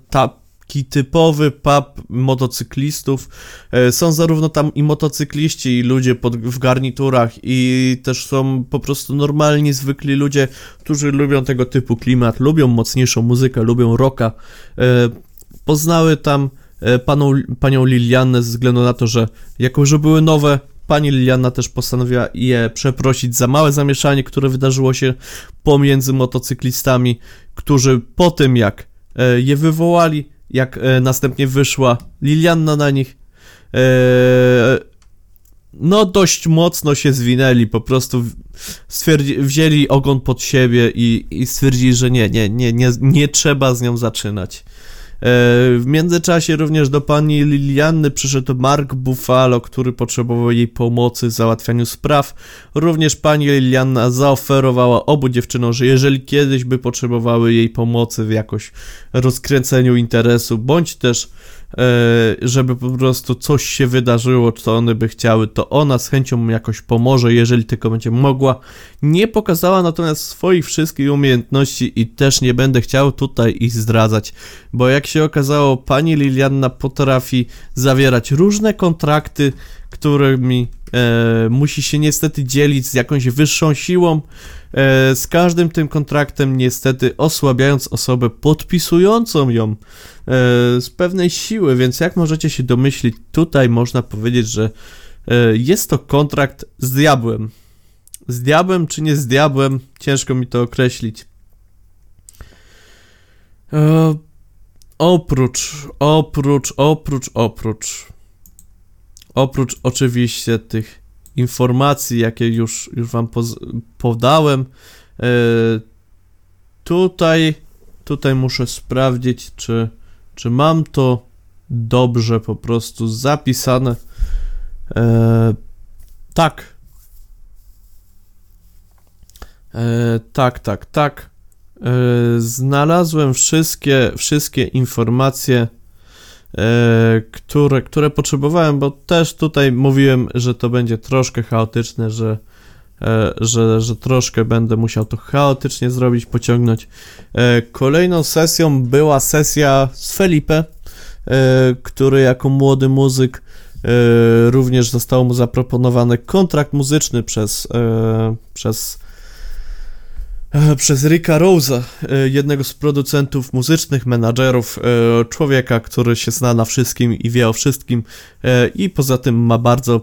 taki typowy pub motocyklistów. E, są zarówno tam i motocykliści, i ludzie pod, w garniturach, i też są po prostu normalni, zwykli ludzie, którzy lubią tego typu klimat, lubią mocniejszą muzykę, lubią rocka. E, poznały tam E, paną, panią Liliannę ze względu na to, że jako, że były nowe, pani Liliana też postanowiła je przeprosić za małe zamieszanie, które wydarzyło się pomiędzy motocyklistami, którzy po tym jak je wywołali, jak e, następnie wyszła Lilianna na nich, no dość mocno się zwinęli, po prostu stwierdzi, wzięli ogon pod siebie i, i stwierdzili, że nie, nie, nie, nie, nie trzeba z nią zaczynać. E, w międzyczasie również do pani Lilianny przyszedł Mark Buffalo, który potrzebował jej pomocy w załatwianiu spraw. Również pani Lilianna zaoferowała obu dziewczynom, że jeżeli kiedyś by potrzebowały jej pomocy w jakoś rozkręceniu interesu, bądź też żeby po prostu coś się wydarzyło, co one by chciały, to ona z chęcią jakoś pomoże, jeżeli tylko będzie mogła. Nie pokazała natomiast swoich wszystkich umiejętności i też nie będę chciał tutaj ich zdradzać, bo jak się okazało, pani Lilianna potrafi zawierać różne kontrakty, którymi e, musi się niestety dzielić z jakąś wyższą siłą, e, z każdym tym kontraktem niestety osłabiając osobę podpisującą ją e, z pewnej siły, więc jak możecie się domyślić, tutaj można powiedzieć, że e, jest to kontrakt z diabłem. Z diabłem czy nie z diabłem, ciężko mi to określić. E, oprócz, oprócz, oprócz, oprócz Oprócz oczywiście tych informacji, jakie już, już wam podałem, e, tutaj, tutaj muszę sprawdzić, czy, czy mam to dobrze po prostu zapisane. E, tak. E, tak, tak, tak. znalazłem wszystkie, wszystkie informacje które, które potrzebowałem, bo też tutaj mówiłem, że to będzie troszkę chaotyczne, że, e, że, że troszkę będę musiał to chaotycznie zrobić, pociągnąć. E, kolejną sesją była sesja z Felipe, który jako młody muzyk również został mu zaproponowany kontrakt muzyczny przez, przez e, przez Ricka Rose'a, e, jednego z producentów muzycznych, menadżerów, e, człowieka, który się zna na wszystkim i wie o wszystkim i poza tym ma bardzo,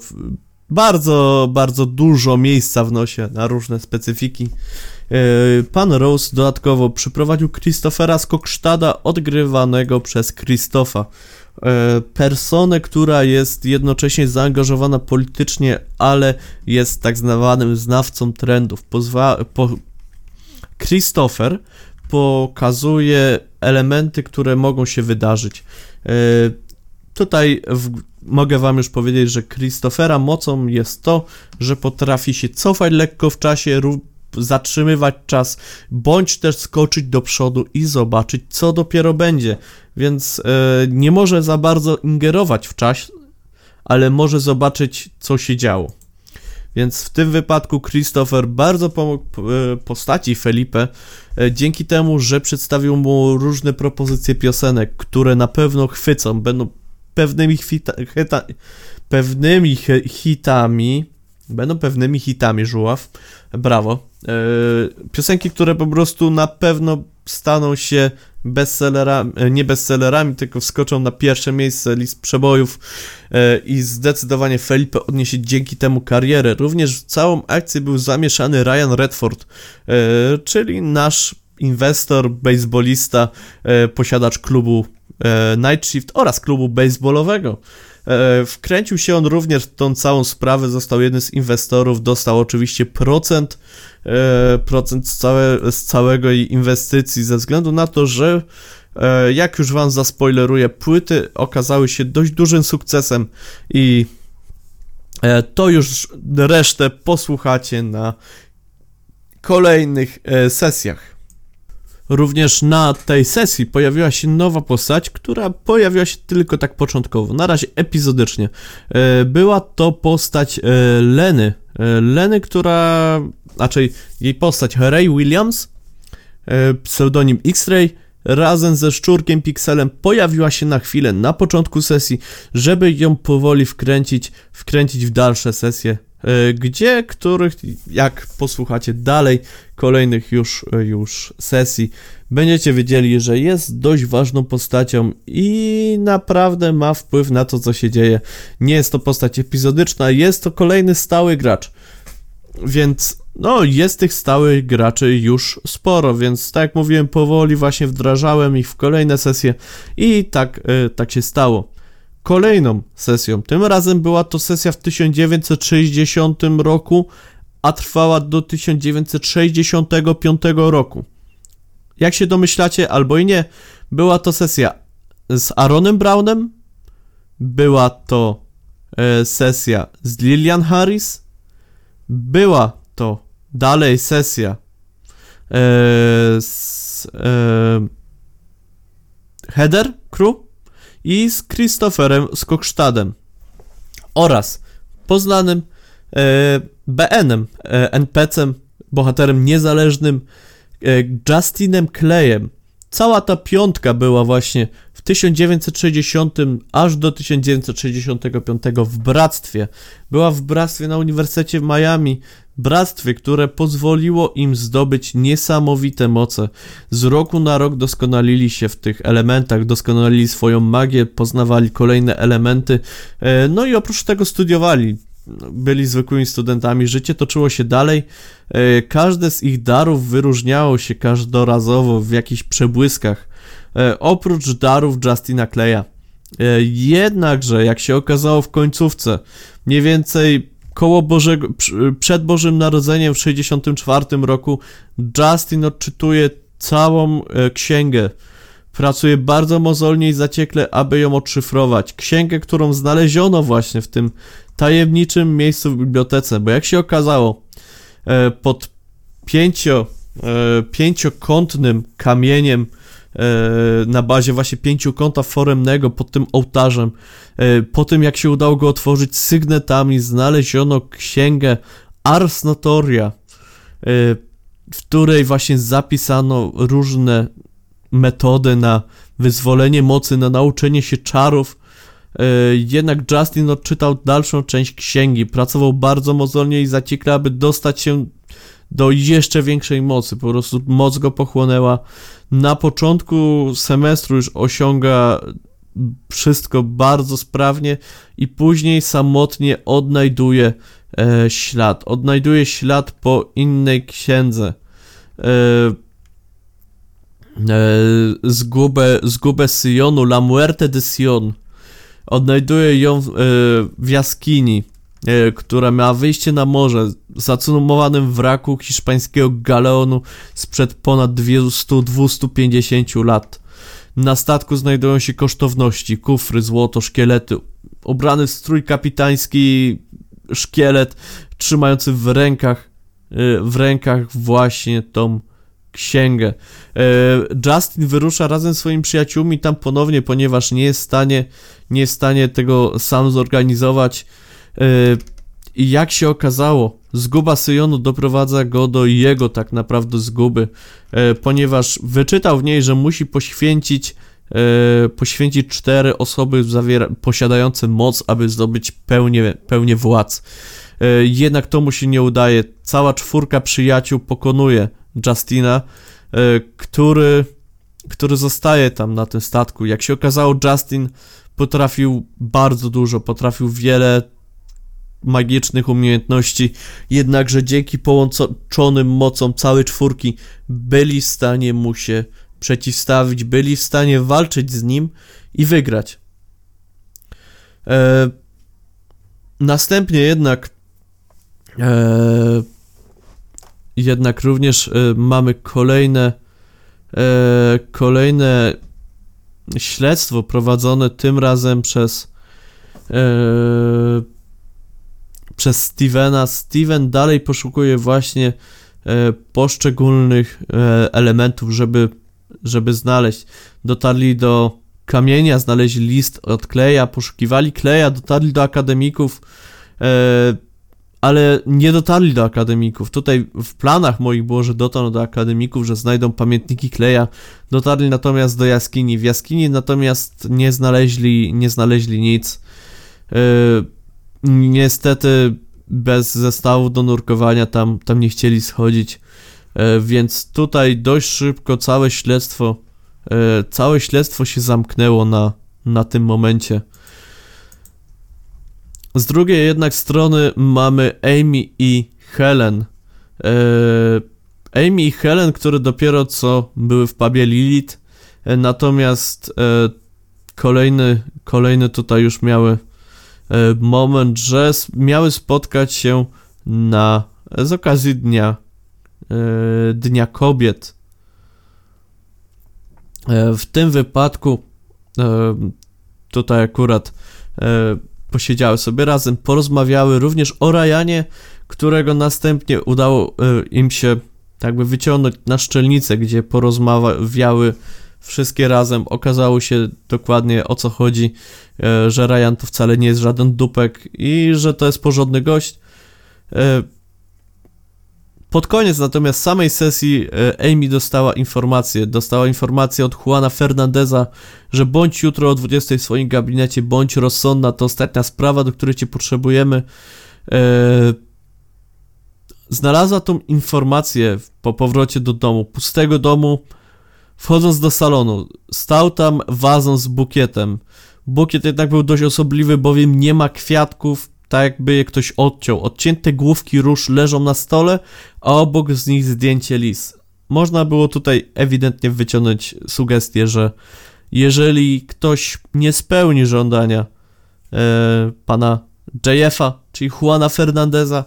bardzo, bardzo dużo miejsca w nosie na różne specyfiki. Pan Rose dodatkowo przyprowadził Christophera Skoksztada, odgrywanego przez Christopha. Personę, która jest jednocześnie zaangażowana politycznie, ale jest tak zwanym znawcą trendów. Pozwa po Christopher pokazuje elementy, które mogą się wydarzyć. E, tutaj w, mogę wam już powiedzieć, że Christophera mocą jest to, że potrafi się cofać lekko w czasie, zatrzymywać czas, bądź też skoczyć do przodu i zobaczyć, co dopiero będzie. Więc e, nie może za bardzo ingerować w czas, ale może zobaczyć, co się działo. Więc w tym wypadku Christopher bardzo pomógł e, postaci Felipe e, dzięki temu, że przedstawił mu różne propozycje piosenek, które na pewno chwycą, będą pewnymi, hita, hita, pewnymi hitami, będą pewnymi hitami, Żuław, brawo. E, piosenki, które po prostu na pewno staną się bestsellerami, e, nie bestsellerami, tylko wskoczą na pierwsze miejsce list przebojów e, i zdecydowanie Felipe odniesie dzięki temu karierę. Również w całą akcję był zamieszany Ryan Redford, e, czyli nasz inwestor, baseballista, posiadacz klubu Night Shift oraz klubu baseballowego. E, wkręcił się on również w tą całą sprawę, został jednym z inwestorów, dostał oczywiście procent, e, procent z, całe, z całego jej inwestycji, ze względu na to, że e, jak już wam zaspoileruję, płyty okazały się dość dużym sukcesem i to już resztę posłuchacie na kolejnych sesjach. Również na tej sesji pojawiła się nowa postać, która pojawiła się tylko tak początkowo, na razie epizodycznie. E, była to postać e, Leny. E, Leny, która, raczej jej postać Ray Williams, pseudonim X-Ray, razem ze szczurkiem Pixelem pojawiła się na chwilę na początku sesji, żeby ją powoli wkręcić, wkręcić w dalsze sesje gdzie, których, jak posłuchacie dalej kolejnych już, e, już sesji, będziecie wiedzieli, że jest dość ważną postacią i naprawdę ma wpływ na to, co się dzieje. Nie jest to postać epizodyczna, jest to kolejny stały gracz. Więc no, jest tych stałych graczy już sporo, więc tak jak mówiłem, powoli właśnie wdrażałem ich w kolejne sesje i tak, yy, tak się stało kolejną sesją. Tym razem była to sesja w 1960 roku, a trwała do 1965 roku. Jak się domyślacie, albo i nie, była to sesja z Aaronem Brownem, była to e, sesja z Lillian Harris, była to dalej sesja e, z e, Heather Crew, i z Christopherem Skokstadem oraz poznanym e, BN-em, e, NPC-em, bohaterem niezależnym e, Justinem Clayem. Cała ta piątka była właśnie w 1960 aż do 1965 w bractwie. Była w bractwie na Uniwersytecie w Miami, bractwie, które pozwoliło im zdobyć niesamowite moce. Z roku na rok doskonalili się w tych elementach, doskonalili swoją magię, poznawali kolejne elementy, e, no i oprócz tego studiowali. Byli zwykłymi studentami, życie toczyło się dalej. E, każde z ich darów wyróżniało się każdorazowo w jakichś przebłyskach. E, oprócz darów Justina Kleja. Jednakże, jak się okazało w końcówce, mniej więcej koło Bożego, przed Bożym Narodzeniem w 64 roku Justin odczytuje całą e, księgę. Pracuje bardzo mozolnie i zaciekle, aby ją odszyfrować. Księgę, którą znaleziono właśnie w tym tajemniczym miejscu w bibliotece, bo jak się okazało, e, pod pięcio, e, pięciokątnym kamieniem na bazie właśnie pięciokąta foremnego pod tym ołtarzem. E, po tym jak się udało go otworzyć sygnetami, znaleziono księgę Ars Notoria, e, w której właśnie zapisano różne metody na wyzwolenie mocy, na nauczenie się czarów. Jednak Justin odczytał dalszą część księgi, pracował bardzo mozolnie i zaciekle, aby dostać się do jeszcze większej mocy. Po prostu moc go pochłonęła. Na początku semestru już osiąga wszystko bardzo sprawnie i później samotnie odnajduje e, ślad. Odnajduje ślad po innej księdze. E, e, zgubę, zgubę Sionu, La Muerte de Sion. Odnajduje ją e, w jaskini, e, która miała wyjście na morze, zacumowanym wraku hiszpańskiego galeonu sprzed ponad 200-250 lat. Na statku znajdują się kosztowności, kufry, złoto, szkielety. Ubrany w strój kapitański szkielet, trzymający w rękach, e, w rękach właśnie tą księgę. E, Justin wyrusza razem z swoimi przyjaciółmi tam ponownie, ponieważ nie jest w stanie, nie jest w stanie tego sam zorganizować. E, I jak się okazało, zguba Syjonu doprowadza go do jego tak naprawdę zguby, e, ponieważ wyczytał w niej, że musi poświęcić poświęcić cztery osoby zawiera, posiadające moc, aby zdobyć pełnię, pełnię władz. Jednak to mu się nie udaje. Cała czwórka przyjaciół pokonuje Justina, e, który, który zostaje tam na tym statku. Jak się okazało, Justin potrafił bardzo dużo, potrafił wiele magicznych umiejętności, jednakże dzięki połączonym mocom całej czwórki byli w stanie mu się przeciwstawić, byli w stanie walczyć z nim i wygrać. E, następnie jednak e, jednak również y, mamy kolejne y, kolejne śledztwo prowadzone tym razem przez y, przez Stevena. Steven dalej poszukuje właśnie poszczególnych elementów, żeby, żeby znaleźć. Dotarli do kamienia, znaleźli list od Kleja, poszukiwali Kleja, dotarli do akademików, ale nie dotarli do akademików. Tutaj w planach moich było, że dotarł do akademików, że znajdą pamiętniki Kleja. Dotarli natomiast do jaskini. W jaskini natomiast nie znaleźli, nie znaleźli nic. Niestety bez zestawu do nurkowania tam, tam nie chcieli schodzić. Yy, więc tutaj dość szybko całe śledztwo, yy, całe śledztwo się zamknęło na, na tym momencie. Z drugiej jednak strony mamy Amy i Helen. E, Amy i Helen, które dopiero co były w pubie Lilith, e, natomiast e, kolejny, kolejny tutaj już miały moment, że miały spotkać się na z okazji dnia Dnia Kobiet. W tym wypadku tutaj akurat posiedziały sobie razem, porozmawiały również o Ryanie, którego następnie udało e, im się tak by wyciągnąć na szczelnicę, gdzie porozmawiały wszystkie razem. Okazało się dokładnie o co chodzi, e, że Ryan to wcale nie jest żaden dupek i że to jest porządny gość. E, pod koniec natomiast samej sesji e, Amy dostała informację, dostała informację od Juana Fernandeza, że bądź jutro o 20 w swoim gabinecie, bądź rozsądna, to ostatnia sprawa, do której cię potrzebujemy. Znalazła tą informację po powrocie do domu, pustego domu, wchodząc do salonu. Stał tam wazon z bukietem. Bukiet jednak był dość osobliwy, bowiem nie ma kwiatków, tak jakby je ktoś odciął. Odcięte główki róż leżą na stole, a obok z nich zdjęcie lis. Można było tutaj ewidentnie wyciągnąć sugestię, że jeżeli ktoś nie spełni żądania e, pana JF-a, czyli Juana Fernandeza,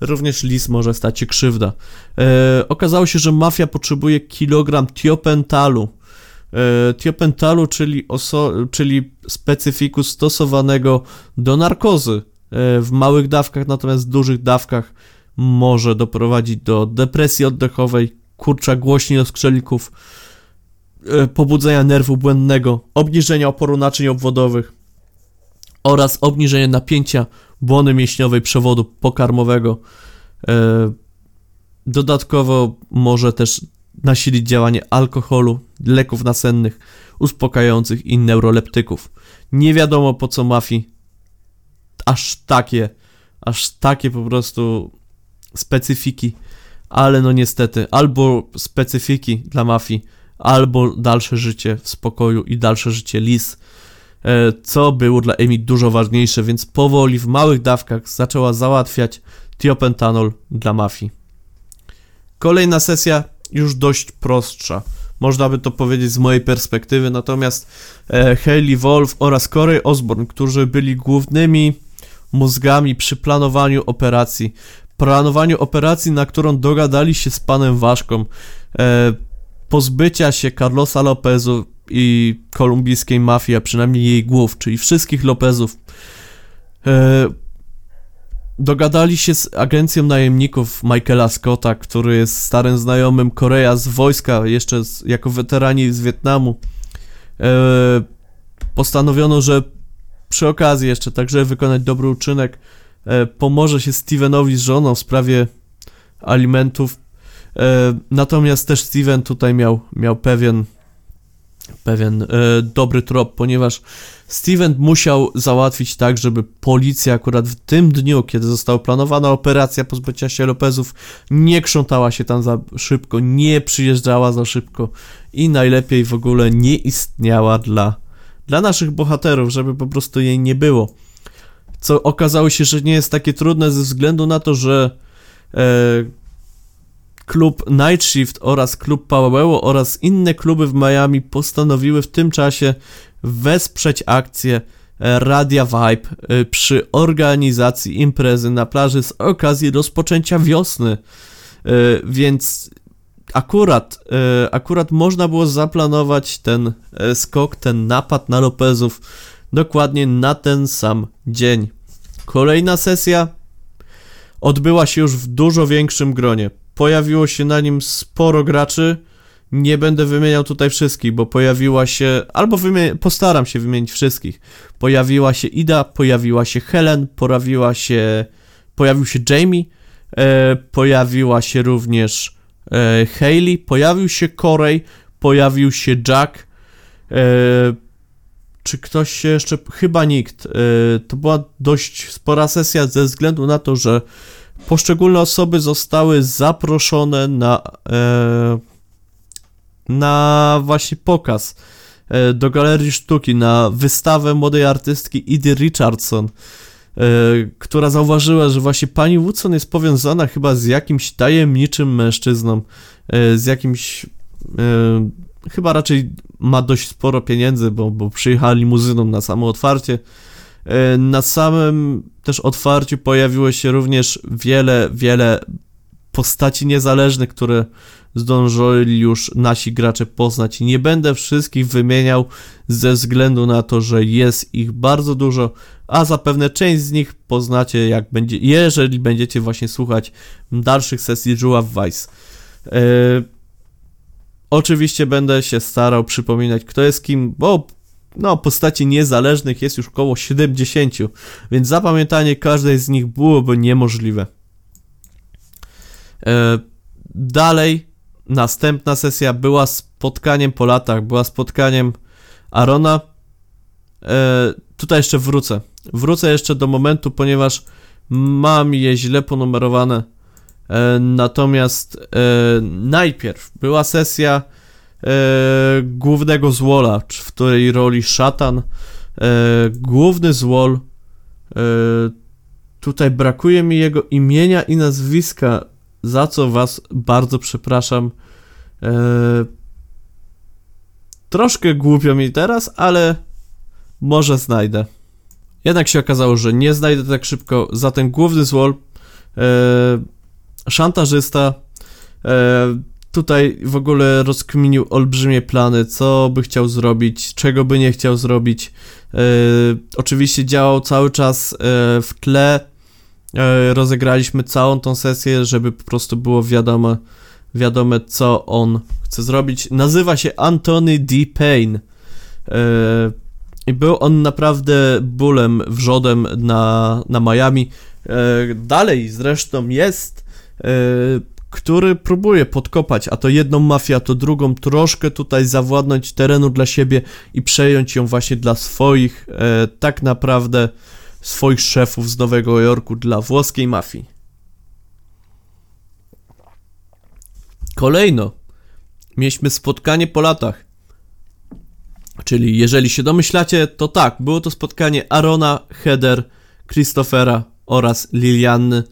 również lis może stać się krzywda. E, okazało się, że mafia potrzebuje kilogram tiopentalu. E, tiopentalu, czyli, czyli specyfiku stosowanego do narkozy. E, w małych dawkach, natomiast w dużych dawkach może doprowadzić do depresji oddechowej, kurcza głośni skrzelików, e, pobudzenia nerwu błędnego, obniżenia oporu naczyń obwodowych oraz obniżenia napięcia błony mięśniowej przewodu pokarmowego. E, dodatkowo może też nasilić działanie alkoholu, leków nasennych, uspokajających i neuroleptyków. Nie wiadomo po co mafii aż takie, aż takie po prostu specyfiki, ale no niestety, albo specyfiki dla mafii, albo dalsze życie w spokoju i dalsze życie Liz, e, co było dla Amy dużo ważniejsze, więc powoli w małych dawkach zaczęła załatwiać tiopentanol dla mafii. Kolejna sesja już dość prostsza, można by to powiedzieć z mojej perspektywy, natomiast e, Hayley Wolf oraz Corey Osborne, którzy byli głównymi mózgami przy planowaniu operacji, planowaniu operacji, na którą dogadali się z panem Waszką, e, pozbycia się Carlosa Lopezu i kolumbijskiej mafii, a przynajmniej jej głów, czyli wszystkich Lopezów. E, dogadali się z agencją najemników Michaela Scotta, który jest starym znajomym Korea z wojska, jeszcze z, jako weterani z Wietnamu. E, postanowiono, że przy okazji jeszcze także wykonać dobry uczynek e, pomoże się Stevenowi z żoną w sprawie alimentów. E, natomiast też Steven tutaj miał, miał pewien pewien e, dobry trop, ponieważ Steven musiał załatwić tak, żeby policja akurat w tym dniu, kiedy została planowana operacja pozbycia się Lopezów, nie krzątała się tam za szybko, nie przyjeżdżała za szybko i najlepiej w ogóle nie istniała dla, dla naszych bohaterów, żeby po prostu jej nie było. Co okazało się, że nie jest takie trudne ze względu na to, że e, klub Night Shift oraz klub Powell oraz inne kluby w Miami postanowiły w tym czasie wesprzeć akcję e, Radia Vibe e, przy organizacji imprezy na plaży z okazji rozpoczęcia wiosny. E, więc akurat, akurat można było zaplanować ten skok, ten napad na Lopezów dokładnie na ten sam dzień. Kolejna sesja odbyła się już w dużo większym gronie. Pojawiło się na nim sporo graczy. Nie będę wymieniał tutaj wszystkich, bo pojawiła się, albo wymi- postaram się wymienić wszystkich. Pojawiła się Ida, pojawiła się Helen, pojawiła się, pojawił się Jamie, e, pojawiła się również e, Hayley, pojawił się Corey, pojawił się Jack. E, czy ktoś się jeszcze, chyba nikt. E, to była dość spora sesja ze względu na to, że poszczególne osoby zostały zaproszone na, e, na właśnie pokaz e, do Galerii Sztuki, na wystawę młodej artystki Idy Richardson, e, która zauważyła, że właśnie pani Woodson jest powiązana chyba z jakimś tajemniczym mężczyzną, z jakimś chyba raczej ma dość sporo pieniędzy, bo, bo przyjechała limuzyną na samo otwarcie na samym też otwarciu pojawiło się również wiele, wiele postaci niezależnych, które zdążyli już nasi gracze poznać. Nie będę wszystkich wymieniał ze względu na to, że jest ich bardzo dużo, a zapewne część z nich poznacie, jak będzie, jeżeli będziecie właśnie słuchać dalszych sesji Jewel Vice. Yy, oczywiście będę się starał przypominać, kto jest kim, bo no, postaci niezależnych jest już około 70, więc zapamiętanie każdej z nich byłoby niemożliwe. E, dalej, następna sesja była spotkaniem po latach, była spotkaniem Arona. E, tutaj jeszcze wrócę. Wrócę jeszcze do momentu, ponieważ mam je źle ponumerowane. E, natomiast najpierw była sesja głównego złola, w której roli szatan. E, główny złol. E, tutaj brakuje mi jego imienia i nazwiska, za co was bardzo przepraszam. E, troszkę głupio mi teraz, ale może znajdę. Jednak się okazało, że nie znajdę tak szybko. Zatem główny złol, e, szantażysta, e, tutaj w ogóle rozkminił olbrzymie plany, co by chciał zrobić, czego by nie chciał zrobić. E, oczywiście działał cały czas e, w tle. E, rozegraliśmy całą tą sesję, żeby po prostu było wiadome, wiadome, co on chce zrobić. Nazywa się Anthony D. Payne. I był on naprawdę bólem, wrzodem na, na Miami. Dalej zresztą jest który próbuje podkopać, a to jedną mafię, a to drugą, troszkę tutaj zawładnąć terenu dla siebie i przejąć ją właśnie dla swoich, e, tak naprawdę swoich szefów z Nowego Jorku, dla włoskiej mafii. Kolejno mieliśmy spotkanie po latach. Czyli jeżeli się domyślacie, to tak, było to spotkanie Arona, Heather, Christophera oraz Lilianny,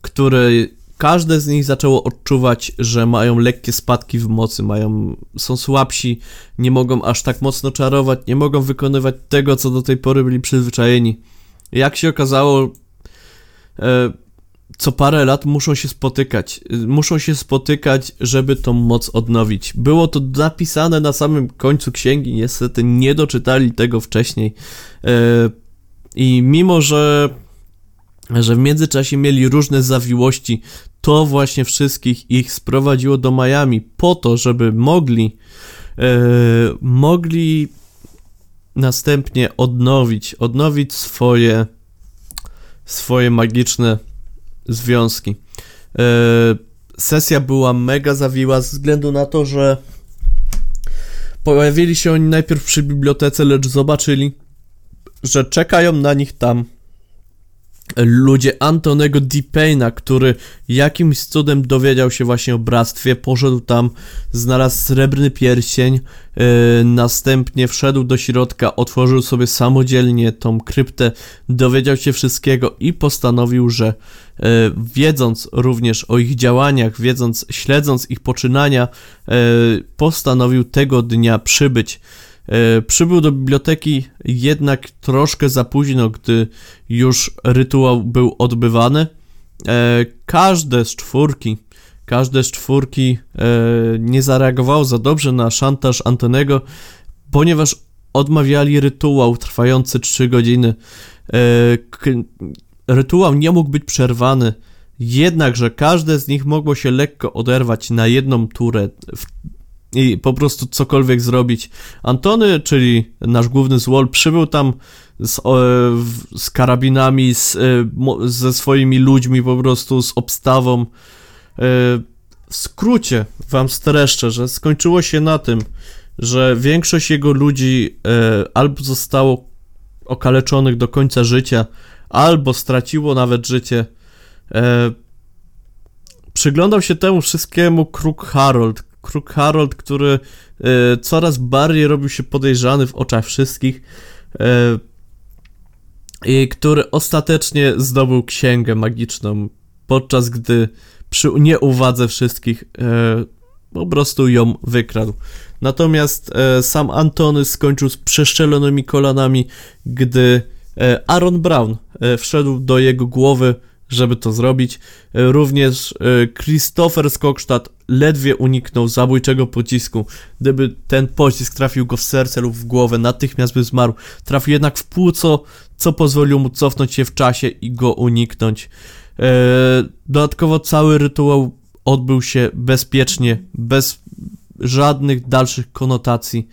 które każde z nich zaczęło odczuwać, że mają lekkie spadki w mocy, mają, są słabsi, nie mogą aż tak mocno czarować, nie mogą wykonywać tego, co do tej pory byli przyzwyczajeni. Jak się okazało, e, co parę lat muszą się spotykać. Muszą się spotykać, żeby tą moc odnowić. Było to napisane na samym końcu księgi, niestety nie doczytali tego wcześniej. E, I mimo, że że w międzyczasie mieli różne zawiłości, to właśnie wszystkich ich sprowadziło do Miami po to, żeby mogli e, mogli następnie odnowić, odnowić swoje swoje magiczne związki. E, sesja była mega zawiła ze względu na to, że pojawili się oni najpierw przy bibliotece, lecz zobaczyli, że czekają na nich tam ludzie Antonego Deepayna, który jakimś cudem dowiedział się właśnie o bractwie, poszedł tam, znalazł srebrny pierścień, yy, następnie wszedł do środka, otworzył sobie samodzielnie tą kryptę, dowiedział się wszystkiego i postanowił, że yy, wiedząc również o ich działaniach, wiedząc, śledząc ich poczynania, yy, postanowił tego dnia przybyć przybył do biblioteki jednak troszkę za późno, gdy już rytuał był odbywany. E, każde z czwórki, każde z czwórki e, nie zareagowało za dobrze na szantaż Antonego, ponieważ odmawiali rytuał trwający 3 godziny. Rytuał nie mógł być przerwany, jednakże każde z nich mogło się lekko oderwać na jedną turę i po prostu cokolwiek zrobić. Antony, czyli nasz główny złol, przybył tam z, z karabinami, z, e, ze swoimi ludźmi, po prostu z obstawą. E, w skrócie wam streszczę, że skończyło się na tym, że większość jego ludzi e, albo zostało okaleczonych do końca życia, albo straciło nawet życie. Przyglądał się temu wszystkiemu Kruk Harold, Kruk Harold, który e, coraz bardziej robił się podejrzany w oczach wszystkich e, i który ostatecznie zdobył księgę magiczną, podczas gdy przy nieuwadze wszystkich e, po prostu ją wykradł. Natomiast sam Antony skończył z przeszczelonymi kolanami, gdy Aaron Brown wszedł do jego głowy żeby to zrobić. E, również e, Christopher Skokstad ledwie uniknął zabójczego pocisku. Gdyby ten pocisk trafił go w serce lub w głowę, natychmiast by zmarł. Trafił jednak w płuco, co pozwoliło mu cofnąć się w czasie i go uniknąć. E, dodatkowo cały rytuał odbył się bezpiecznie, bez żadnych dalszych konotacji.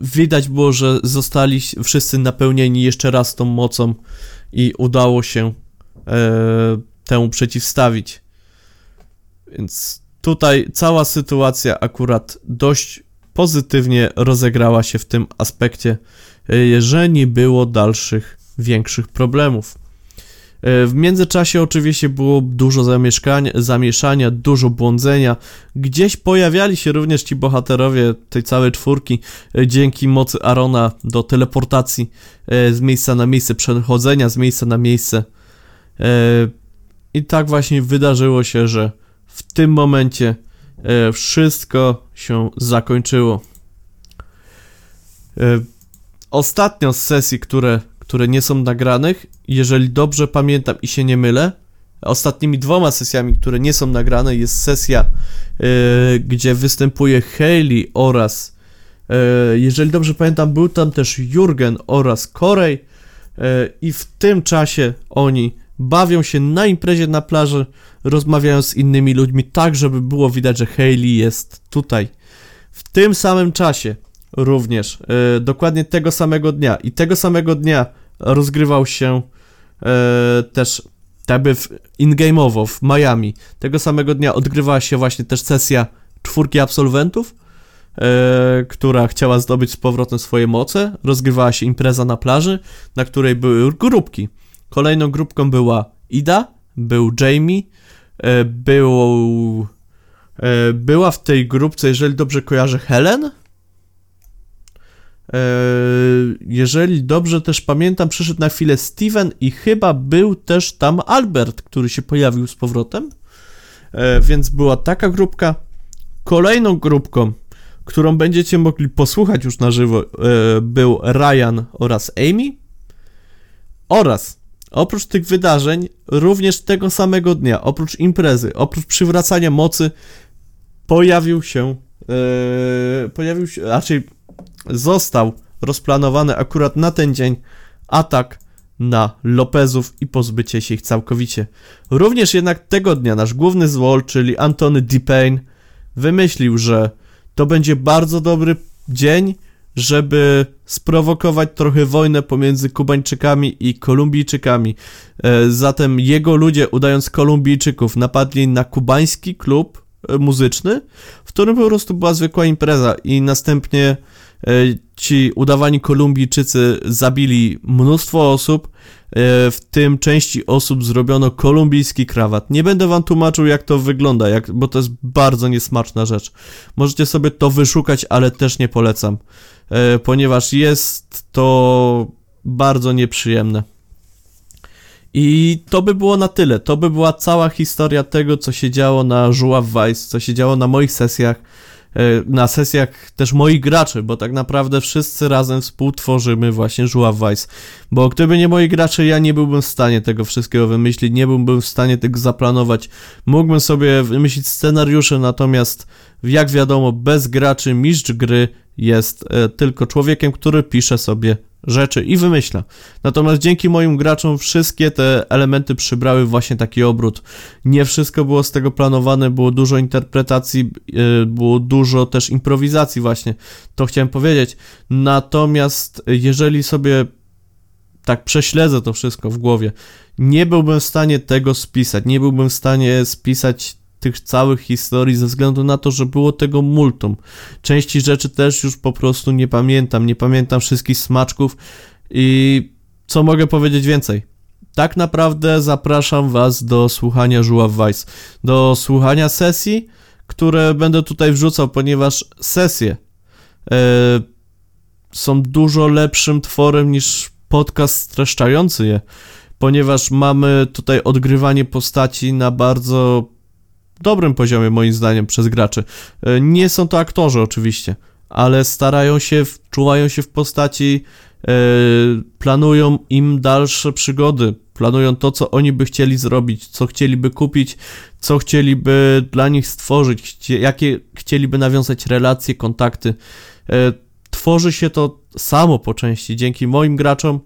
Widać było, że zostali wszyscy napełnieni jeszcze raz tą mocą i udało się e, temu przeciwstawić. Więc tutaj cała sytuacja akurat dość pozytywnie rozegrała się w tym aspekcie, że nie było dalszych większych problemów. E, w międzyczasie oczywiście było dużo zamieszania, dużo błądzenia. Gdzieś pojawiali się również ci bohaterowie tej całej czwórki e, dzięki mocy Arona do teleportacji e, z miejsca na miejsce, przechodzenia z miejsca na miejsce. I tak właśnie wydarzyło się, że w tym momencie wszystko się zakończyło. Ostatnio z sesji, które które nie są nagranych. Jeżeli dobrze pamiętam i się nie mylę, ostatnimi dwoma sesjami, które nie są nagrane, jest sesja, yy, gdzie występuje Hayley oraz, yy, jeżeli dobrze pamiętam, był tam też Jurgen oraz Korej yy, i w tym czasie oni bawią się na imprezie na plaży, rozmawiają z innymi ludźmi, tak żeby było widać, że Hayley jest tutaj. W tym samym czasie również, dokładnie tego samego dnia i tego samego dnia rozgrywał się też jakby in-game'owo w Miami. Tego samego dnia odgrywała się właśnie też sesja czwórki absolwentów, e, która chciała zdobyć z powrotem swoje moce. Rozgrywała się impreza na plaży, na której były grupki. Kolejną grupką była Ida, był Jamie, e, był, e, była w tej grupce, jeżeli dobrze kojarzę, Helen. E, jeżeli dobrze też pamiętam, przyszedł na chwilę Steven i chyba był też tam Albert, który się pojawił z powrotem. E, więc była taka grupka. Kolejną grupką, którą będziecie mogli posłuchać już na żywo, e, był Ryan oraz Amy. Oraz oprócz tych wydarzeń, również tego samego dnia, oprócz imprezy, oprócz przywracania mocy, pojawił się, pojawił się, raczej został rozplanowany akurat na ten dzień atak na Lopezów i pozbycie się ich całkowicie. Również jednak tego dnia nasz główny złol, czyli Antony DePayne, wymyślił, że to będzie bardzo dobry dzień, żeby sprowokować trochę wojnę pomiędzy Kubańczykami i Kolumbijczykami. E, zatem jego ludzie, udając Kolumbijczyków, napadli na kubański klub e, muzyczny, w którym po prostu była zwykła impreza i następnie ci udawani Kolumbijczycy zabili mnóstwo osób, e, w tym części osób zrobiono kolumbijski krawat. Nie będę wam tłumaczył, jak to wygląda, jak, bo to jest bardzo niesmaczna rzecz. Możecie sobie to wyszukać, ale też nie polecam, e, ponieważ jest to bardzo nieprzyjemne. I to by było na tyle. To by była cała historia tego, co się działo na Żuław Vice, co się działo na moich sesjach E, na sesjach też moich graczy, bo tak naprawdę wszyscy razem współtworzymy właśnie Żuław Vice. Bo gdyby nie moi gracze, ja nie byłbym w stanie tego wszystkiego wymyślić, nie byłbym w stanie tego zaplanować. Mógłbym sobie wymyślić scenariusze, natomiast jak wiadomo, bez graczy mistrz gry jest e, tylko człowiekiem, który pisze sobie rzeczy i wymyśla. Natomiast dzięki moim graczom wszystkie te elementy przybrały właśnie taki obrót. Nie wszystko było z tego planowane, było dużo interpretacji, e, było dużo też improwizacji właśnie. To chciałem powiedzieć. Natomiast jeżeli sobie tak prześledzę to wszystko w głowie, nie byłbym w stanie tego spisać, nie byłbym w stanie spisać tych całych historii ze względu na to, że było tego multum. Części rzeczy też już po prostu nie pamiętam, nie pamiętam wszystkich smaczków i co mogę powiedzieć więcej? Tak naprawdę zapraszam Was do słuchania Żuław Vice, do słuchania sesji, które będę tutaj wrzucał, ponieważ sesje e, są dużo lepszym tworem niż podcast streszczający je, ponieważ mamy tutaj odgrywanie postaci na bardzo dobrym poziomie, moim zdaniem, przez graczy. E, nie są to aktorzy, oczywiście, ale starają się, czuwają się w postaci, e, planują im dalsze przygody, planują to, co oni by chcieli zrobić, co chcieliby kupić, co chcieliby dla nich stworzyć, jakie chcieliby nawiązać relacje, kontakty. E, tworzy się to samo po części dzięki moim graczom,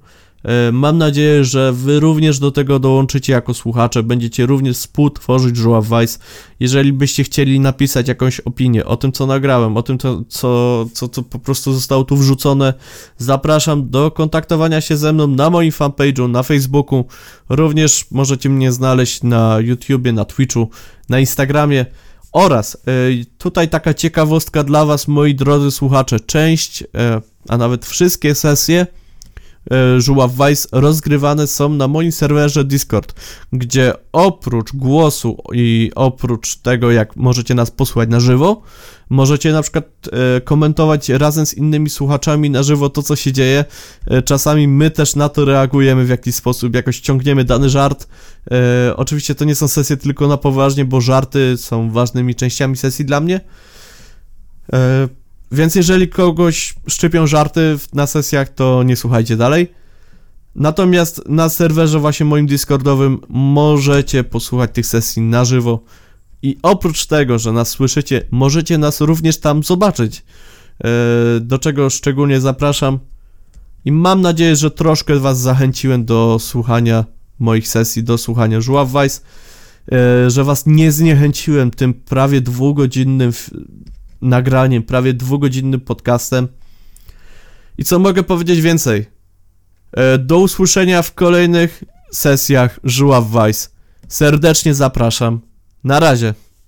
mam nadzieję, że wy również do tego dołączycie jako słuchacze, będziecie również współtworzyć Żuław Vice. Jeżeli byście chcieli napisać jakąś opinię o tym, co nagrałem, o tym, co, co, co, co po prostu zostało tu wrzucone, zapraszam do kontaktowania się ze mną na moim fanpage'u, na Facebooku. Również możecie mnie znaleźć na YouTubie, na Twitchu, na Instagramie. Oraz e, tutaj taka ciekawostka dla Was, moi drodzy słuchacze. Część, e, a nawet wszystkie sesje E, Żuław Vice rozgrywane są na moim serwerze Discord, gdzie oprócz głosu i oprócz tego, jak możecie nas posłuchać na żywo, możecie na przykład e, komentować razem z innymi słuchaczami na żywo to, co się dzieje. E, czasami my też na to reagujemy w jakiś sposób, jakoś ciągniemy dany żart. Oczywiście to nie są sesje tylko na poważnie, bo żarty są ważnymi częściami sesji dla mnie. Więc jeżeli kogoś szczypią żarty na sesjach, to nie słuchajcie dalej. Natomiast na serwerze właśnie moim Discordowym możecie posłuchać tych sesji na żywo. I oprócz tego, że nas słyszycie, możecie nas również tam zobaczyć. E, do czego szczególnie zapraszam. I mam nadzieję, że troszkę Was zachęciłem do słuchania moich sesji, do słuchania Żuław Vice, e, że Was nie zniechęciłem tym prawie dwugodzinnym nagraniem, prawie dwugodzinnym podcastem. I co mogę powiedzieć więcej? E, do usłyszenia w kolejnych sesjach Żuław Vice. Serdecznie zapraszam. Na razie.